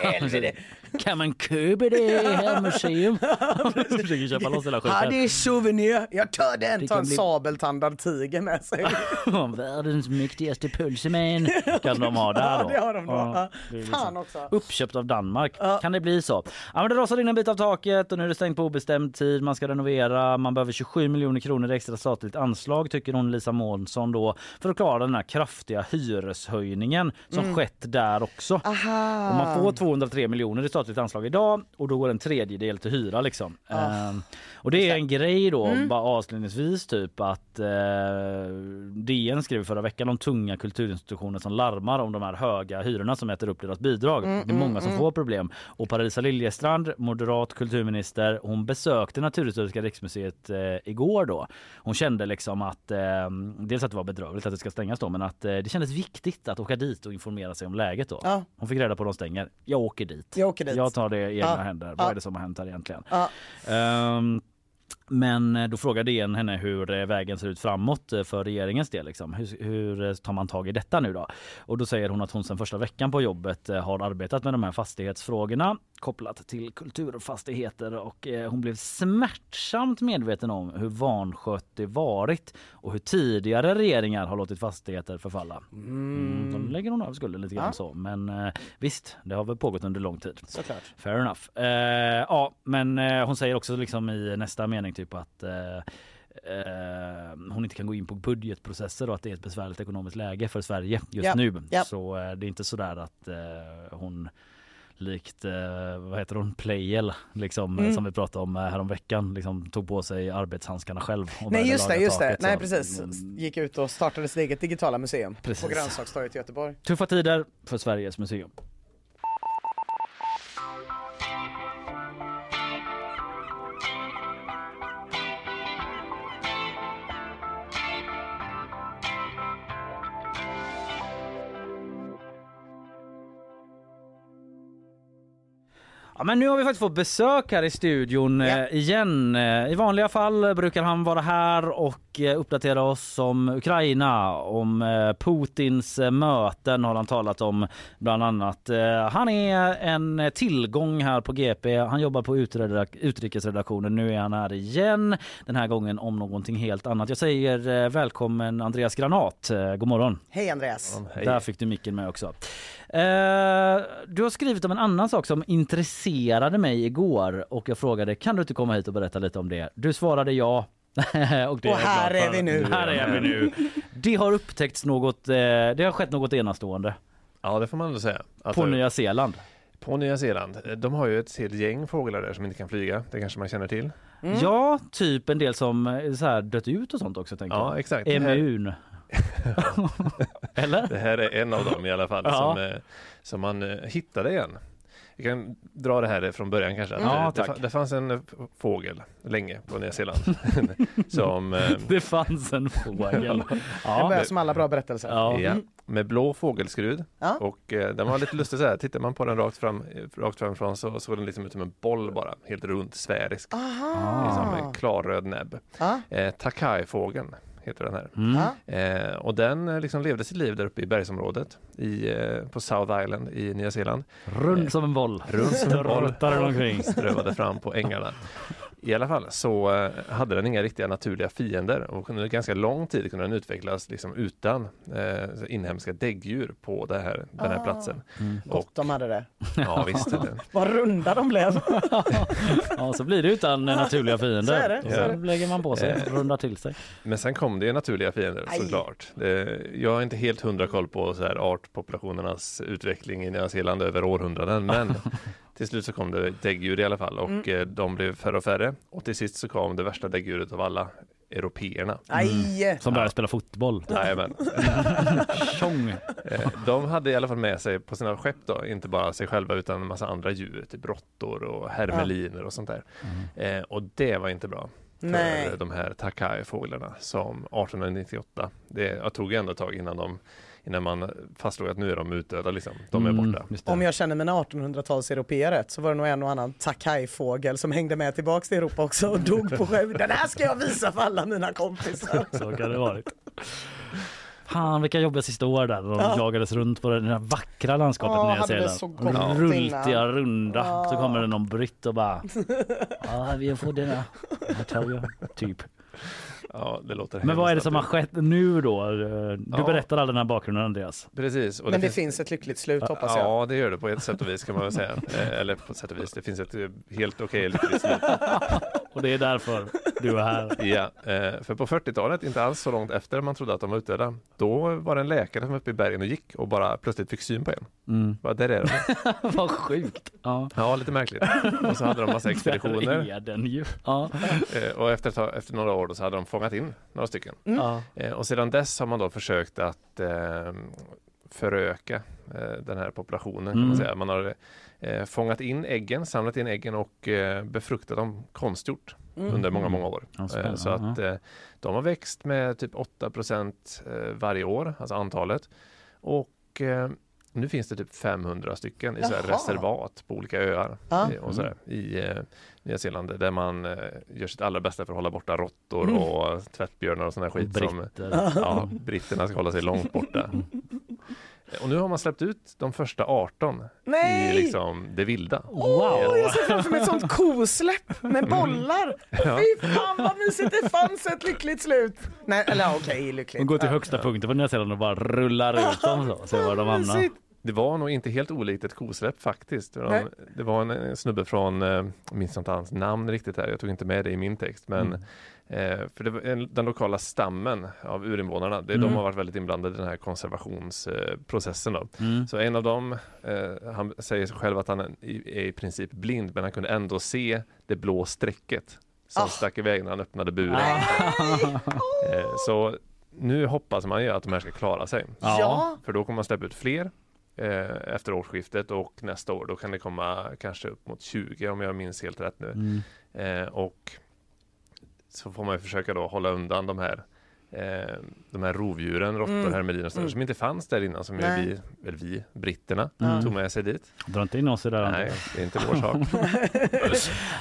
Kan man köpa det här museum? Försöker köpa loss hela Ja, skiten. det är souvenir. Jag tar den. Ta en bli- sabeltandad tiger med sig. Världens mäktigaste pölseman kan de ha där Ja, då. det har de då. Ja. är Fan också. Uppköpt av Danmark. Kan det bli så? Ja, men det rasade in en bit av taket och nu är det stängt på obestämd tid. Man ska renovera. Man behöver 27 miljoner kronor i extra statligt anslag tycker hon Lisa Månsson då för att klara den här kraftiga hyreshöjningen som skett där också. Aha. Och man får 203 miljoner i statligt anslag idag och då går en tredjedel till hyra liksom. Ehm, och det är en grej då, bara avslutningsvis typ att eh, DN skrev förra veckan om tunga kulturinstitutioner som larmar om de här höga hyrorna som äter upp deras bidrag. det är många som får problem. Och Parisa Liljestrand, moderat kulturminister, hon besökte Naturhistoriska riksmuseet eh, igår då. Hon kände liksom att eh, dels att det var bedrövligt att det ska stängas då men att eh, det kändes viktigt att åka dit och informera sig om läget då. Ja. Hon fick reda på att de stänger. Jag åker dit. Jag åker dit. Jag tar det i egna händer. Vad är det som har hänt här egentligen? Ja. Men eh, då frågade DN henne hur eh, vägen ser ut framåt eh, för regeringens del. Liksom. Hur, hur tar man tag i detta nu då? Och då säger hon att hon sedan första veckan på jobbet har arbetat med de här fastighetsfrågorna kopplat till kulturfastigheter och hon blev smärtsamt medveten om hur vanskött det varit och hur tidigare regeringar har låtit fastigheter förfalla. Mm. Då lägger hon av skulden lite grann Ja. så. Men visst, det har väl pågått under lång tid. Såklart. Fair enough. Eh, ja, men hon säger också liksom i nästa mening typ att eh, eh, hon inte kan gå in på budgetprocesser och att det är ett besvärligt ekonomiskt läge för Sverige just Ja, nu. ja. Så eh, det är inte så där att hon likt, vad heter hon, Playel, liksom, Mm. som vi pratade om häromveckan, liksom, tog på sig arbetshandskarna själv. Nej just det, just det. taket, Nej så. precis. Mm, Gick ut och startade sitt eget digitala museum Precis. på Grönsakstorget i Göteborg. Tuffa tider för Sveriges museum. Ja, men nu har vi faktiskt fått besök här i studion Ja. eh, igen. Eh, I vanliga fall brukar han vara här och eh, uppdatera oss om Ukraina, om Putins möten har han talat om bland annat. Han är en tillgång här på GP. Han jobbar på utrikesredaktionen. Nu är han här igen, den här gången om någonting helt annat. Jag säger välkommen Andreas Granat. God morgon. Hej Andreas. Där fick du micken med också. Eh, du har skrivit om en annan sak som intresserade mig igår och jag frågade kan du inte komma hit och berätta lite om det? Du svarade ja. och det Och här är vi nu. Här är vi nu. Det har upptäckts något, eh, det har skett något enastående Ja, det får man ändå säga. Alltså, på Nya Zeeland. på Nya Zeeland. De har ju ett helt gäng fåglar där som inte kan flyga. Det kanske man känner till. Mm. Ja, typ en del som eh, så här dött ut och sånt också tänker Ja, jag. exakt. Emun. Eller? Det här är en av dem i alla fall Ja. som, eh, som man eh, hittade igen. Vi kan dra det här från början kanske. Ja, det, det, det fanns en eh, fågel länge på Nya Zeeland som eh, Det fanns en fågel. Det Ja. börjar som alla bra berättelser. Ja. Ja, med blå fågelskrud Ja. och eh, den var lite lustig så här. Tittar man på den rakt fram eh, rakt framifrån så såg den liksom ut som en boll bara, helt runt, sfärisk. Liksom Aha. en klarröd näbb. Ja. Eh, Takai-fågeln heter den här. Mm. Eh, och den eh, liksom levde sitt liv där uppe i bergsområdet i, eh, på South Island i Nya Zeeland. Rund som en boll. Runt som en boll. Strövade fram på ängarna. I alla fall så eh, hade den inga riktiga naturliga fiender och under ganska lång tid kunde den utvecklas liksom utan eh, inhemska däggdjur på det här, den här Ah. platsen. Och, Gott de hade det. ja visst. Vad runda de blev. Ja, så blir det utan eh, naturliga fiender. Så är det, Och så så lägger man på sig, Eh. rundar till sig. Men sen kom det naturliga fiender Aj. såklart. Det, jag har inte helt hundra koll på så här artpopulationernas utveckling i Nya Zeeland över århundraden men till slut så kom det däggdjur i alla fall och Mm. eh, de blev färre och färre och till sist så kom det värsta däggdjuret av alla, européerna. Aj! Som börjar spela fotboll. Jajamän. Tjong! Eh, De hade i alla fall med sig på sina skepp då, inte bara sig själva utan en massa andra djur, typ råttor och hermeliner och sånt där. Eh, och det var inte bra för Nej. de här Takai-fåglarna som 1898, det jag tog ändå ett tag innan de innan man fastslog att nu är de utdöda liksom. De är Mm, borta. Om jag känner mina 1800-tals europeer rätt så var det nog en och annan Takai-fågel som hängde med tillbaks till Europa också och dog på sjön. Den här ska jag visa för alla mina kompisar. Så kan det varit. Fan vilka jobbiga sista år där de Ja. jagades runt på det här vackra landskapet Ja, i Nya Zeeland. så. Rultiga, runda. Så Ja. kommer det någon britt och bara Ja, vi får dina. I tell you. Typ. Ja, det låter Men vad är det som har skett nu då? Du Ja. berättar all den här bakgrunden Andreas. Precis. Och Men det finns ett lyckligt slut hoppas jag. Ja, det gör det på ett sätt och vis kan man väl säga. Eh, Eller på ett sätt och vis. Det finns ett eh, helt okej lyckligt slut. Och det är därför du är här. Ja, eh, för på 40-talet, inte alls så långt efter man trodde att de var utdöda, då var det en läkare som var uppe i bergen och gick och bara plötsligt fick syn på en. Mm. Bara, där är den. Vad sjukt. Ja. Ja, lite märkligt. Och så hade de massa Där expeditioner. är den ju. Ja. Eh, Och efter, ett tag- efter några år då så hade de fångat in några stycken. Ja. Eh, Och sedan dess har man då försökt att eh, föröka eh, den här populationen kan Mm. man säga. Man har eh, fångat in äggen, samlat in äggen och eh, befruktat dem konstgjort Mm. under många, många år. Ja, spännande. Så att eh, de har växt med typ 8 procent eh, varje år, alltså antalet. Och nu finns det typ 500 stycken i så reservat på olika öar Ja. eh, och så där, i eh, Nya Zeeland där man eh, gör sitt allra bästa för att hålla borta råttor Mm. och tvättbjörnar och sån här skit som Britter. ja, britterna ska hålla sig långt borta. Och nu har man släppt ut de första 18 Nej! i liksom det vilda. Åh, jag ser framför mig ett sånt kosläpp med bollar. Ja. Fy fan vad mysigt, det fanns ett lyckligt slut. Nej, eller okej, lyckligt. De går till högsta punkten på Nya Zeeland och bara rullar ut dem så. ser var de hamnar. Det var nog inte helt olikt ett kosläpp faktiskt. De, Nej. det var en, en snubbe från, eh, jag minns inte hans namn riktigt här, jag tog inte med det i min text, men Mm. Eh, för det var en, den lokala stammen av urinvånarna, det, Mm. de har varit väldigt inblandade i den här konservationsprocessen. då. Mm. Så en av dem, eh, han säger själv att han är i, är i princip blind, men han kunde ändå se det blå strecket som Ah. stack iväg när han öppnade buren. Eh, så nu hoppas man ju att de här ska klara sig. Ja. För då kommer man släppa ut fler eh, efter årsskiftet och nästa år då kan det komma kanske upp mot 20 om jag minns helt rätt nu. Mm. Eh, och så får man ju försöka då hålla undan de här eh, de här rovdjuren, råttor, Mm. hermeliner och sådär, Mm. som inte fanns där innan som ju vi, eller vi, britterna, Mm. tog med sig dit. Dra inte in oss i det här. Nej, det är inte vår sak.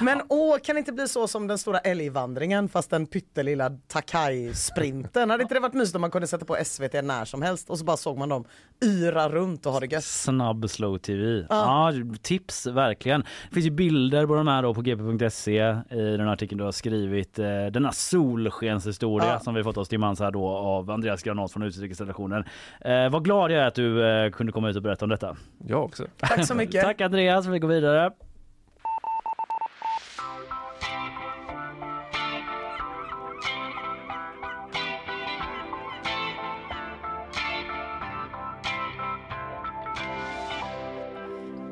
Men åh, kan det inte bli så som den stora älgvandringen fast den pyttelilla Takai-sprinten? Hade inte det varit mysigt om man kunde sätta på SVT när som helst och så bara såg man dem yra runt och ha det gött? Snabb slow tv. Ja. Tips verkligen. Det finns ju bilder på de här då på gp.se i den artikeln du har skrivit. Eh, denna solskenshistoria Ja. som vi fått oss till man så här då av Andreas Granat från utrikesredaktionen. Eh, vad glad jag är att du eh, kunde komma ut och berätta om detta. Jag också. Tack så mycket. Tack Andreas, vi går vidare.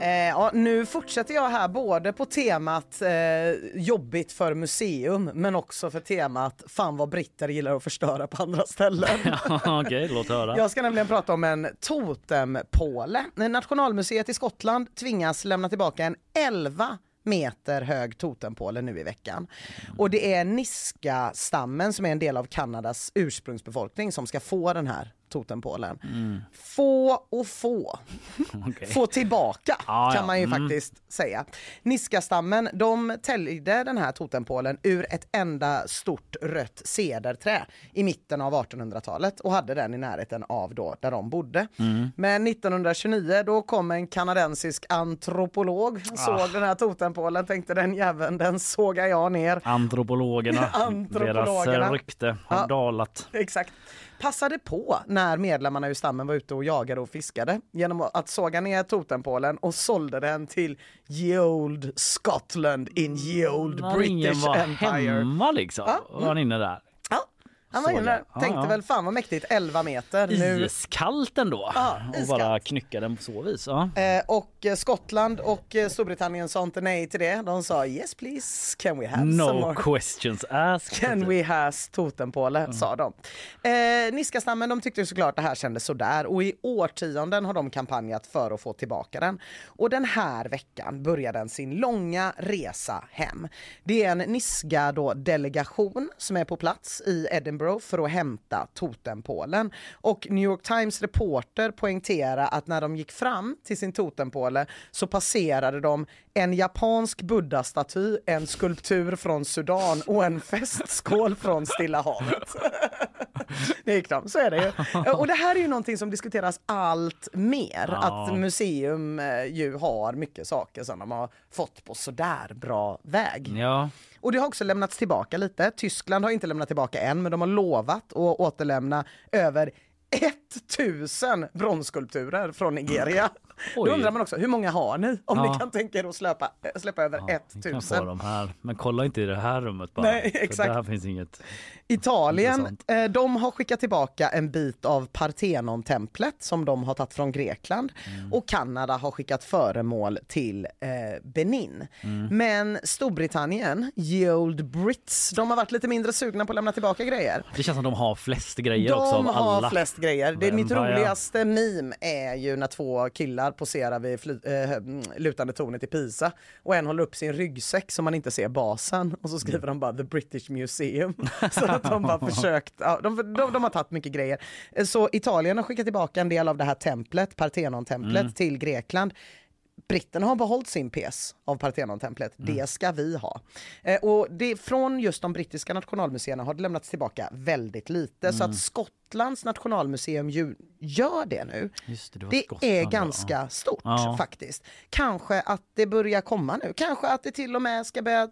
Eh, ja, nu fortsätter jag här både på temat eh, jobbigt för museum men också för temat fan vad britter gillar att förstöra på andra ställen. Okej, låt höra. Jag ska nämligen prata om en totempåle. Nationalmuseet i Skottland tvingas lämna tillbaka en 11 meter hög totempåle nu i veckan. Och det är Niska-stammen som är en del av Kanadas ursprungsbefolkning som ska få den här totempålen. Få och få. Okej. Få tillbaka Ah, kan ja. man ju Mm. faktiskt säga. Niska-stammen de täljde den här totempålen ur ett enda stort rött cederträ i mitten av 1800-talet och hade den i närheten av då där de bodde. Mm. Men 1929 då kom en kanadensisk antropolog, Ah. såg den här totempålen, tänkte den jäveln den sågar jag ner. Antropologerna, Antropologerna. deras rykte har Ja. dalat. Exakt. Passade på när medlemmarna ur stammen var ute och jagade och fiskade genom att såga ner totempålen och sålde den till Ye Old Scotland in Ye Old British var Empire. hemma liksom. Ja. Var han inne där? Han var inne. Ja, Tänkte ja. väl fan vad mäktigt, 11 meter. Nu Iskallt ändå. Ja, och bara knycka den på så vis. Ja. Eh, och eh, Skottland och eh, Storbritannien sa inte nej till det. De sa yes please, can we have some No more? questions asked. Can we has totempåle, sa de. Eh, Niskastammen de tyckte såklart det här kändes sådär och i årtionden har de kampanjat för att få tillbaka den. Och den här veckan börjar den sin långa resa hem. Det är en Niska då delegation som är på plats i Edinburgh för att hämta totempålen. Och New York Times reporter poängterar att när de gick fram till sin totempåle så passerade de en japansk buddha-staty, en skulptur från Sudan och en festskål från Stilla havet. Det gick de, så är det ju. Och det här är ju någonting som diskuteras allt mer. Ja. Att museum eh, ju har mycket saker som de har fått på sådär bra väg. Ja. Och det har också lämnats tillbaka lite. Tyskland har inte lämnat tillbaka än, men de har lovat att återlämna över 1000 bronsskulpturer från Nigeria. Oj. Då undrar man också, hur många har ni? Om Ja. ni kan tänka er att släppa, äh, släppa över få 1000. dem här. Men kolla inte i det här rummet bara. Nej, För exakt. Där finns inget. Italien, eh, de har skickat tillbaka en bit av Parthenon-templet som de har tagit från Grekland. Mm. Och Kanada har skickat föremål till eh, Benin. Mm. Men Storbritannien, ye old Brits, de har varit lite mindre sugna på att lämna tillbaka grejer. Det känns som de har flest grejer De också av har alla. flest grejer. Det, mitt roligaste meme är ju när två killar poserar vid fly, eh, mm, lutande tornet i Pisa och en håller upp sin ryggsäck så man inte ser basen och så skriver de bara the British Museum. så att de bara försökt, ja, de, de, de har tagit mycket grejer. Eh, Så Italien har skickat tillbaka en del av det här templet, Parthenon-templet Mm. till Grekland. Britterna har behållit sin pes av Parthenon-templet. Det ska vi ha. Eh, och det, från just de brittiska nationalmuseerna har det lämnats tillbaka väldigt lite. Så att Skottlands nationalmuseum ju, gör det nu. Just det, det Det Skottland, är ja. ganska stort Ja. faktiskt. Kanske att det börjar komma nu. Kanske att det till och med ska börja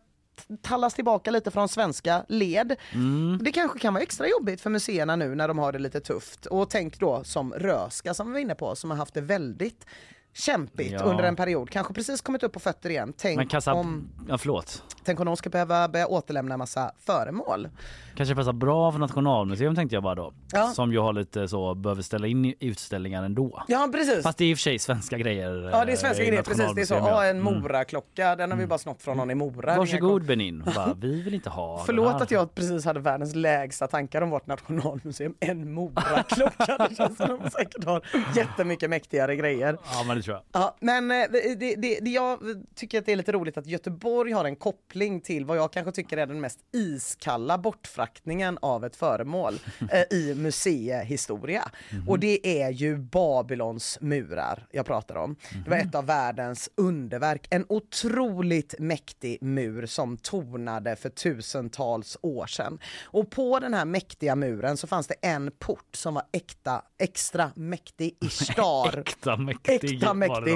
tallas tillbaka lite från svenska led. Mm. Det kanske kan vara extra jobbigt för museerna nu när de har det lite tufft. Och tänk då som Röska som vi var inne på som har haft det väldigt kämpigt Ja. under en period. Kanske precis kommit upp på fötter igen. Men Tänk, kassa... om, Ja, förlåt. tänk om de ska behöva börja återlämna en massa föremål. Kanske passar bra för Nationalmuseum tänkte jag bara då. Ja. Som ju har lite så, behöver ställa in utställningar ändå. Ja precis. Fast det är i och för sig svenska grejer. Ja det är svenska eh, grejer, precis. Det är så, ja, ja. en Mm. Mora-klocka, den har vi bara snott från någon i Mora. Varsågod Benin. Bara, vi vill inte ha Förlåt att jag precis hade världens lägsta tankar om vårt nationalmuseum. En Mora-klocka. Det känns som de säkert har jättemycket mäktigare grejer. Ja tror jag. Ja, men eh, det, det, det, jag tycker att det är lite roligt att Göteborg har en koppling till vad jag kanske tycker är den mest iskalla bortfraktningen av ett föremål eh, i museihistoria. Och det är ju Babylons murar jag pratar om. Det var ett av världens underverk. En otroligt mäktig mur som tornade för tusentals år sedan. Och på den här mäktiga muren så fanns det en port som var äkta, extra mäktig. Ishtar. Äkta mäktig. Äkta fan mäktig.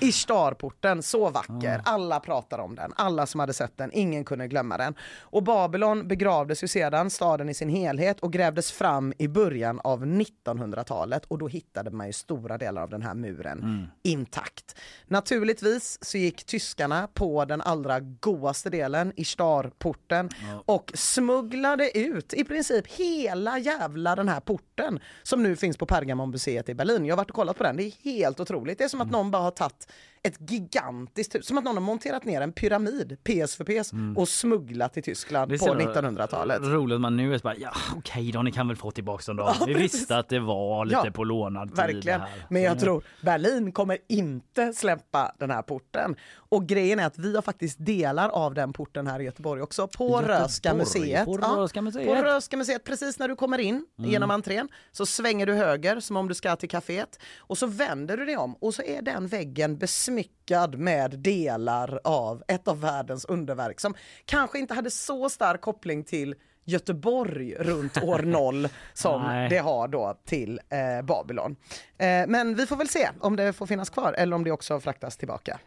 Ishtarporten, så vacker. Ah. Alla pratar om den. Alla som hade sett den, ingen kunde glömma den. Och Babylon begravdes ju sedan, staden i sin helhet, och grävdes fram i början av 1900-talet. Och då hittade man ju stora delar av den här muren Mm. intakt. Naturligtvis så gick tyskarna på den allra godaste delen, Ishtarporten, och smugglade ut i princip hela jävla den här porten som nu finns på Pergamonmuseet i Berlin. Jag har varit och kollat på den, det är helt otroligt. Det är som som att någon bara har tagit ett gigantiskt hus, som att någon har monterat ner en pyramid, PS för PS, och smugglat till Tyskland på så 1900-talet. Roligt man nu är så bara, ja okej då, ni kan väl få tillbaka dem då. Ja, Vi precis. visste att det var lite Ja, på lånad tid. Men jag Så- tror Berlin kommer inte släppa den här porten. Och grejen är att vi har faktiskt delar av den porten här i Göteborg också. På Göteborg, Röska museet. på Ja, Röhsska museet. På Röhsska museet, precis när du kommer in Mm. genom entrén så svänger du höger som om du ska till kaféet och så vänder du dig om och så är den väggen besmyckad med delar av ett av världens underverk som kanske inte hade så stark koppling till Göteborg runt år noll som Nej. det har då till eh, Babylon. Eh, men vi får väl se om det får finnas kvar eller om det också fraktas tillbaka.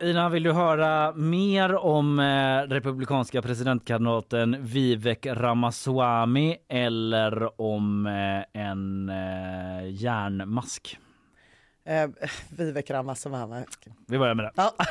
Ina, vill du höra mer om eh, republikanska presidentkandidaten Vivek Ramaswamy eller om eh, en eh, järnmask? Eh, Vivek Ramaswamy. Vi börjar med det. Ja.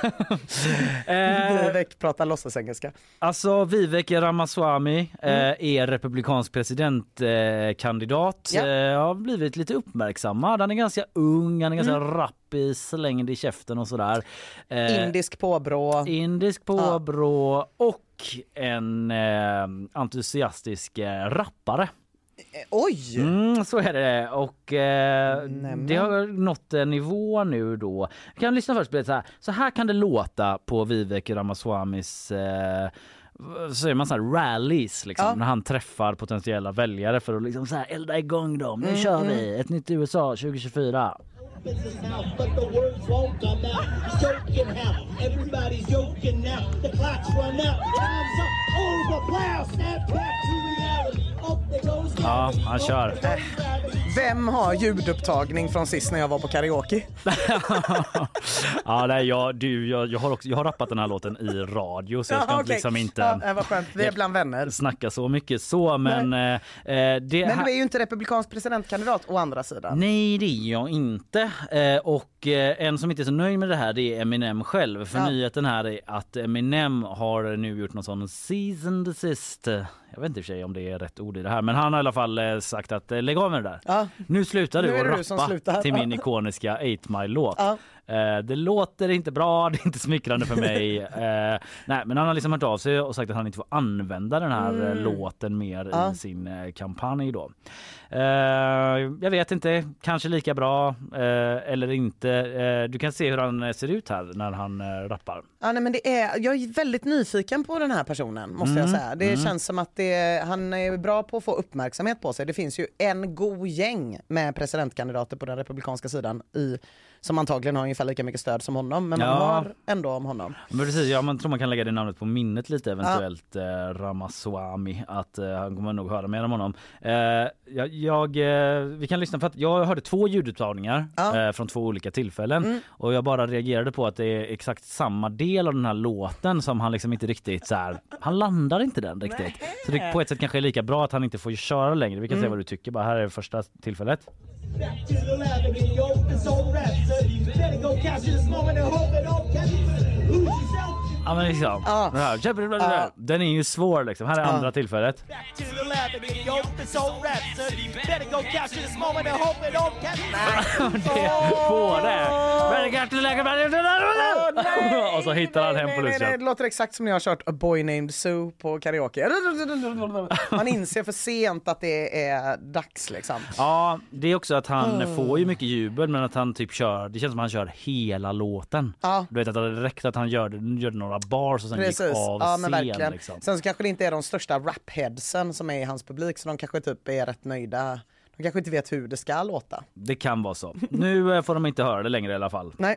Eh, Vivek pratar låtsasengelska. Alltså Vivek Ramaswamy Mm. eh, är republikansk presidentkandidat. Eh. Ja. Eh, har blivit lite uppmärksammad. Han är ganska ung, han är ganska Mm. rapp i slängd i käften och sådär. Eh, Indisk påbrå. indisk påbrå och en entusiastisk rappare. Oj! Mm, så är det. Och eh, det har nått en nivå nu då. Vi kan lyssna först på det så här. Så här kan det låta på Vivek Ramaswamys eh, vad säger man så här rallies liksom, Ja. när han träffar potentiella väljare för att liksom så här elda igång dem. Nu Mm, kör mm. vi ett nytt USA 2024. Ja, han kör. Vem har ljudupptagning från sist när jag var på karaoke? ja, nej, jag, du, jag, jag, har också, jag har rappat den här låten i radio så jag ska Jaha, inte okej. liksom inte Ja, det var skönt. Vi är bland vänner. snacka så mycket så men eh, eh, det Men här- du är ju inte republikansk presidentkandidat å andra sidan. Nej det är jag inte. Eh, och eh, en som inte är så nöjd med det här det är Eminem själv. För Ja. nyheten här är att Eminem har nu gjort någon sån season desist. Jag vet inte och för sig om det är rätt ord i det här men han har i alla fall eh, sagt att eh, lägg av med det där. Ja. Nu slutar du Nu att det du som rappa till min ikoniska 8 Mile låt. Ja. Eh, det låter inte bra, det är inte smickrande för mig. Eh, nej, men han har liksom hört av sig och sagt att han inte får använda den här eh, Mm. låten mer Ja. i sin eh, kampanj då. Eh, jag vet inte, kanske lika bra eh, eller inte. Du kan se hur han ser ut här när han rappar. Ja, nej, men det är, jag är väldigt nyfiken på den här personen måste jag Mm, säga. Det mm. känns som att det, han är bra på att få uppmärksamhet på sig. Det finns ju en god gäng med presidentkandidater på den republikanska sidan i, som antagligen har ungefär lika mycket stöd som honom. Men man Ja. hör ändå om honom. Men precis, ja, man tror man kan lägga det namnet på minnet lite eventuellt. Eh, Ramaswamy, att eh, han kommer nog höra mer om honom. Eh, jag, jag, eh, vi kan lyssna för att jag hörde två ljudupptagningar eh, från två olika tillfällen Mm. och jag bara reagerade på att det är exakt samma del av den här låten som han liksom inte riktigt så här, han landar inte den riktigt. Så det på ett sätt kanske är lika bra att han inte får köra längre. Vi kan se Mm. vad du tycker. Bara här är första tillfället. Back to the lab again, yo, it's soul rhapsody. Better go capture this moment and hope it all yourself. Ja men liksom. Det här. Den är ju svår liksom. Här är Ja. andra tillfället. På det! Och så hittar han hem nej, polisen. det låter exakt som när jag har kört A Boy Named Sue på karaoke. Man inser för sent att det är dags liksom. Ja, det är också att han Mm. får ju mycket jubel men att han typ kör, det känns som att han kör hela låten. Ja. Du vet att det räckte att han gör, gör några bars och sen Precis, gick av ja men scen. Liksom. Sen så kanske det inte är de största rapheadsen som är i hans publik så de kanske typ är rätt nöjda. De kanske inte vet hur det ska låta. Det kan vara så. Nu eh, får de inte höra det längre i alla fall. Nej.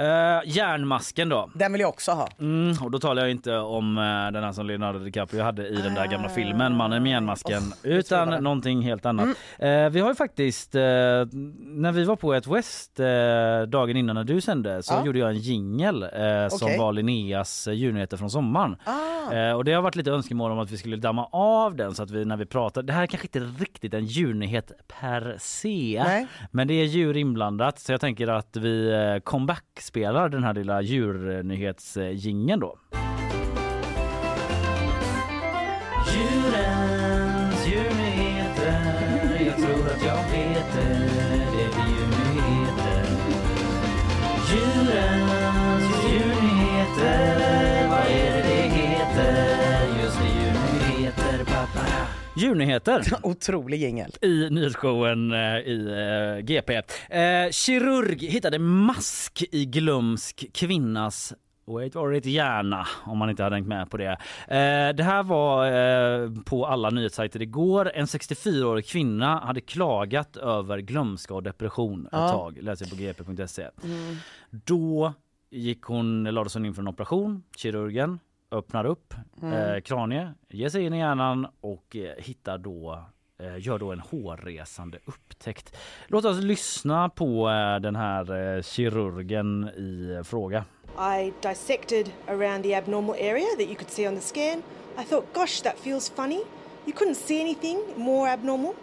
Uh, järnmasken då. Den vill jag också ha. Mm, och då talar jag inte om uh, den här som Leonardo DiCaprio hade i den där gamla filmen Mannen med järnmasken utan någonting helt annat. Eh, vi har ju faktiskt, eh, när vi var på ett West dagen innan när du sände så Ja. gjorde jag en jingel eh, som var Linneas djurnyheter från sommaren. Ah. Och det har varit lite önskemål om att vi skulle damma av den så att vi när vi pratar, det här är kanske inte riktigt en djurnyhet per se, Nej. men det är djur inblandat så jag tänker att vi eh, spelar den här lilla djurnyhetsjingeln då. Djurnyheter. Otrolig jingel. I nyhetsshowen eh, i eh, GP. Eh, kirurg hittade mask i glömsk kvinnas Wait var det hjärna om man inte hade hängt med på det. Eh, det här var eh, på alla nyhetssajter igår. En 64-årig kvinna hade klagat över glömska och depression ett Ja. tag, läser på gp.se. Mm. Då gick hon, lades hon in för en operation, kirurgen öppnar upp Mm. eh, kranie, ger sig in i hjärnan och eh, hittar då eh, gör då en hårresande upptäckt. Låt oss lyssna på eh, den här eh, kirurgen i eh, fråga. I dissected around the abnormal area that you could see on the scan. I thought, gosh, that feels funny. You couldn't see anything more abnormal.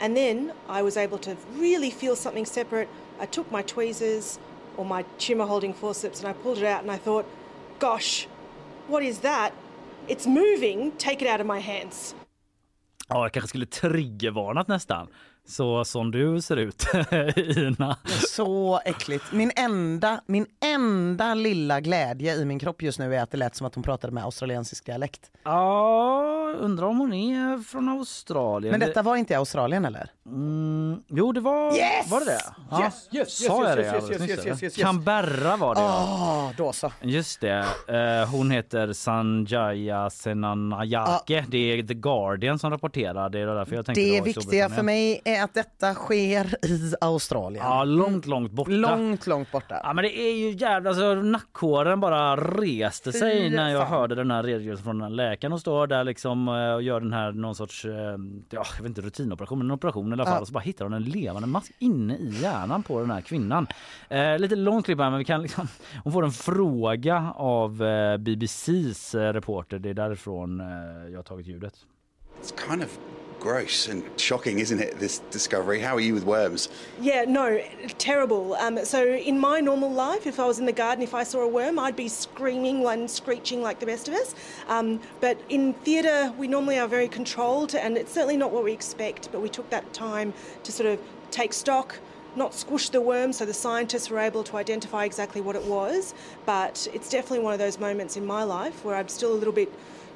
And then I was able to really feel something separate. I took my tweezers or my tumor holding forceps and I pulled it out and I thought, gosh, what is that? It's moving, take it out of my hands. Ja, jag kanske skulle triggervarnat nästan. Så som du ser ut, Ina. Så äckligt. Min enda, min enda lilla glädje i min kropp just nu är att det lät som att hon pratade med australiensisk dialekt. Ja, undrar om hon är från Australien. Men detta var inte i Australien eller? Mm, jo, det var, Yes! var det det? Ja. Yes, yes, yes, Sa jag yes, det yes, yes, yes, yes. Canberra var det ja. Ah, då så. Just det. Eh, hon heter Sanjaya Senanayake. Det är The Guardian som rapporterar. Det är därför jag tänkte Det i viktiga för mig är att detta sker i Australien. Ja, långt, långt borta. Långt, långt borta. Ja men det är ju jävla, alltså nackhåren bara reste sig Fy när jag fan. hörde den här redogörelsen från den här läkaren och står där liksom eh, och gör den här någon sorts, eh, ja jag vet inte rutinoperation men en operation i alla fall Ja. och så bara hittar hon en levande mask inne i hjärnan på den här kvinnan. Eh, lite långt klipp här men vi kan liksom, hon får en fråga av eh, BBCs eh, reporter, det är därifrån eh, jag har tagit ljudet. It's kind of gross and shocking, isn't it? This discovery. How are you with worms? Yeah, no, terrible. Um, so, in my normal life, if I was in the garden, if I saw a worm, I'd be screaming and screeching like the rest of us. Um, but in theatre, we normally are very controlled, and it's certainly not what we expect. But we took that time to sort of take stock, not squish the worm, so the scientists were able to identify exactly what it was. But it's definitely one of those moments in my life where I'm still a little bit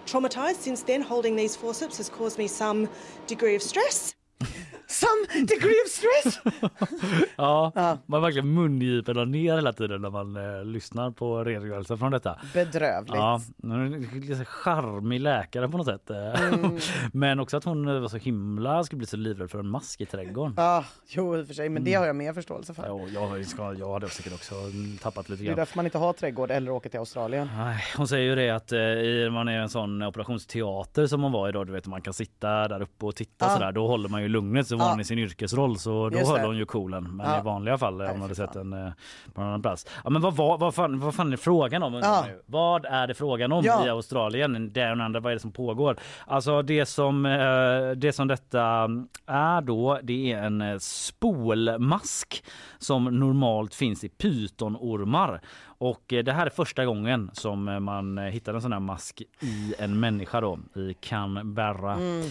traumatized since then. Holding these forceps has caused me some degree of stress. Some degree of stress! Ja, man verkligen mungiporna ner hela tiden när man eh, lyssnar på redogörelsen från detta. Bedrövligt. Ja, hon är en charmig läkare på något sätt. eh. Mm. Men också att hon var så himla, skulle bli så livrädd för en mask i trädgården. Ja, jo i och för sig, men det har jag mer förståelse för. Jo, jag, ska, jag hade säkert också tappat lite Det är grann. därför man inte har trädgård eller åker till Australien. Nej, hon säger ju det att eh, man är en sån operationsteater som man var idag, du vet man kan sitta där uppe och titta Ja. sådär, då håller man ju lugnet så var Ja. hon i sin yrkesroll så då Just höll det. hon ju coolen. Men i vanliga fall om man hade sett en eh, på en annan plats. Ja men vad, var, vad, fan, vad fan är frågan om ju. Vad är det frågan om i Australien? Det och andra, vad är det som pågår? Alltså det som, eh, det som detta är då, det är en eh, spolmask som normalt finns i pytonormar. Och det här är första gången som man hittar en sån här mask i en människa då i Canberra. Mm.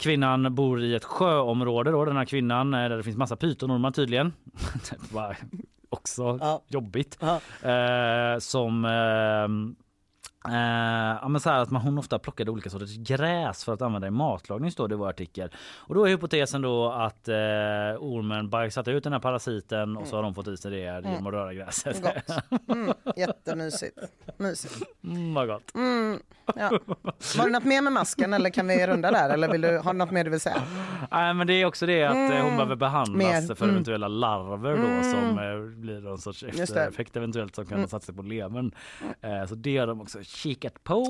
Kvinnan bor i ett sjöområde då, den här kvinnan, eh, där det finns massa pytonormar tydligen. Också jobbigt. Eh, som eh, Eh, ja, men så att man, hon ofta plockade olika sorters gräs för att använda i matlagning står det i vår artikel. Och då är hypotesen då att eh, ormen bajsat ut den här parasiten och så har de fått i sig det genom att röra gräset. Gott. Mm, jättemysigt. Mysigt. Mm, vad gott. Mm, ja. Var det något mer med masken eller kan vi runda där? Eller vill du, har du något mer du vill säga? Nej men det är också det att eh, hon Mm. behöver behandlas Mer. för Mm. eventuella larver då Mm. som blir någon sorts eftereffekt eventuellt som kan Mm. sig på levern. Så det har de också kikat på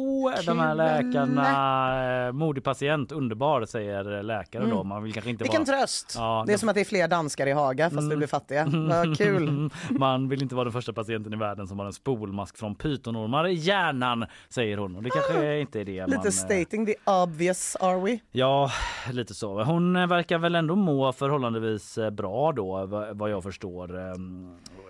de här läkarna. Eh, modig patient, underbar säger läkaren då. Mm. Man vill kanske inte Vilken vara... tröst! Ja, det är som att det är fler danskar i Haga fast vi blir fattiga. Vad kul! Man vill inte vara den första patienten i världen som har en spolmask från pytonormar i hjärnan, säger hon. Och det kanske inte är det. Lite eh, stating the obvious are we? Ja, lite så. Hon verkar väl ändå må förhållandevis eh, bra då, va- vad jag förstår.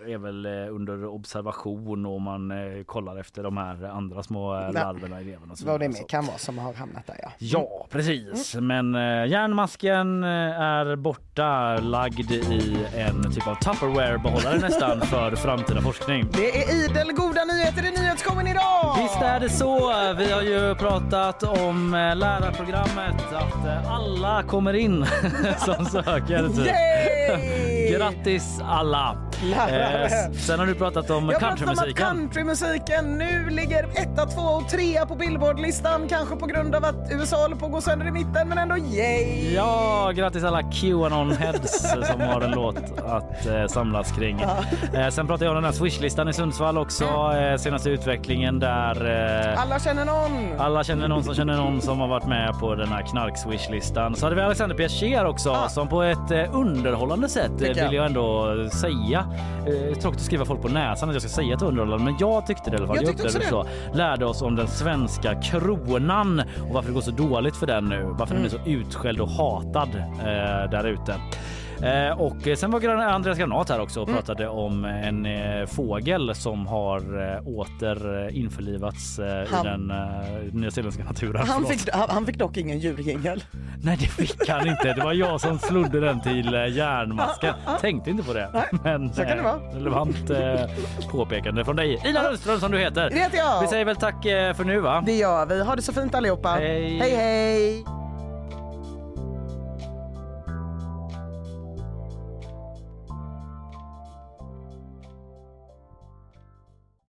Är väl eh, under observation och man eh, kollar efter de här andra små eh, larverna i levern Vad det med kan vara som har hamnat där ja. Ja, precis. Men eh, järnmasken är borta, lagd i en typ av Tupperware-behållare nästan för framtida forskning. Det är idel goda nyheter i nyhetsshowen idag! Visst är det så. Vi har ju pratat om lärarprogrammet, att alla kommer in som söker. Typ. Yay! Grattis alla! Eh, sen har du pratat om Jag pratar om att countrymusiken. countrymusiken nu ligger etta, två och trea på Billboardlistan. Kanske på grund av att USA håller på att gå sönder i mitten, men ändå yay! Ja, grattis alla Qanon-heads som har en låt att eh, samlas kring. Eh, sen pratade jag om den här Swishlistan i Sundsvall också, eh, senaste utvecklingen där eh, Alla känner någon! alla känner någon som känner någon som har varit med på den här knark-swishlistan. Så hade vi Alexander Piaget också som på ett eh, underhållande sätt eh, Tycker jag. vill jag ändå säga. Eh, tråkigt att skriva folk på näsan att jag ska säga att underhållande men jag tyckte det i alla fall. Jag Jag tyckte det så. Lärde oss om den svenska kronan och varför det går så dåligt för den nu. Varför den är så utskälld och hatad eh, där ute. Eh, och sen var Andreas Granat här också och Mm. pratade om en eh, fågel som har eh, åter eh, införlivats Han- i den eh, nyzeeländska naturen. Han fick, han han fick dock ingen djurjingel. Nej det fick han inte. Det var jag som slodde den till eh, järnmasken. Tänkte inte på det. Men så kan det vara. relevant eh, påpekande från dig. Ina Lundström som du heter. Det heter jag. Vi säger väl tack för nu va? Det gör vi. Ha det så fint allihopa. Hej. hej! hej.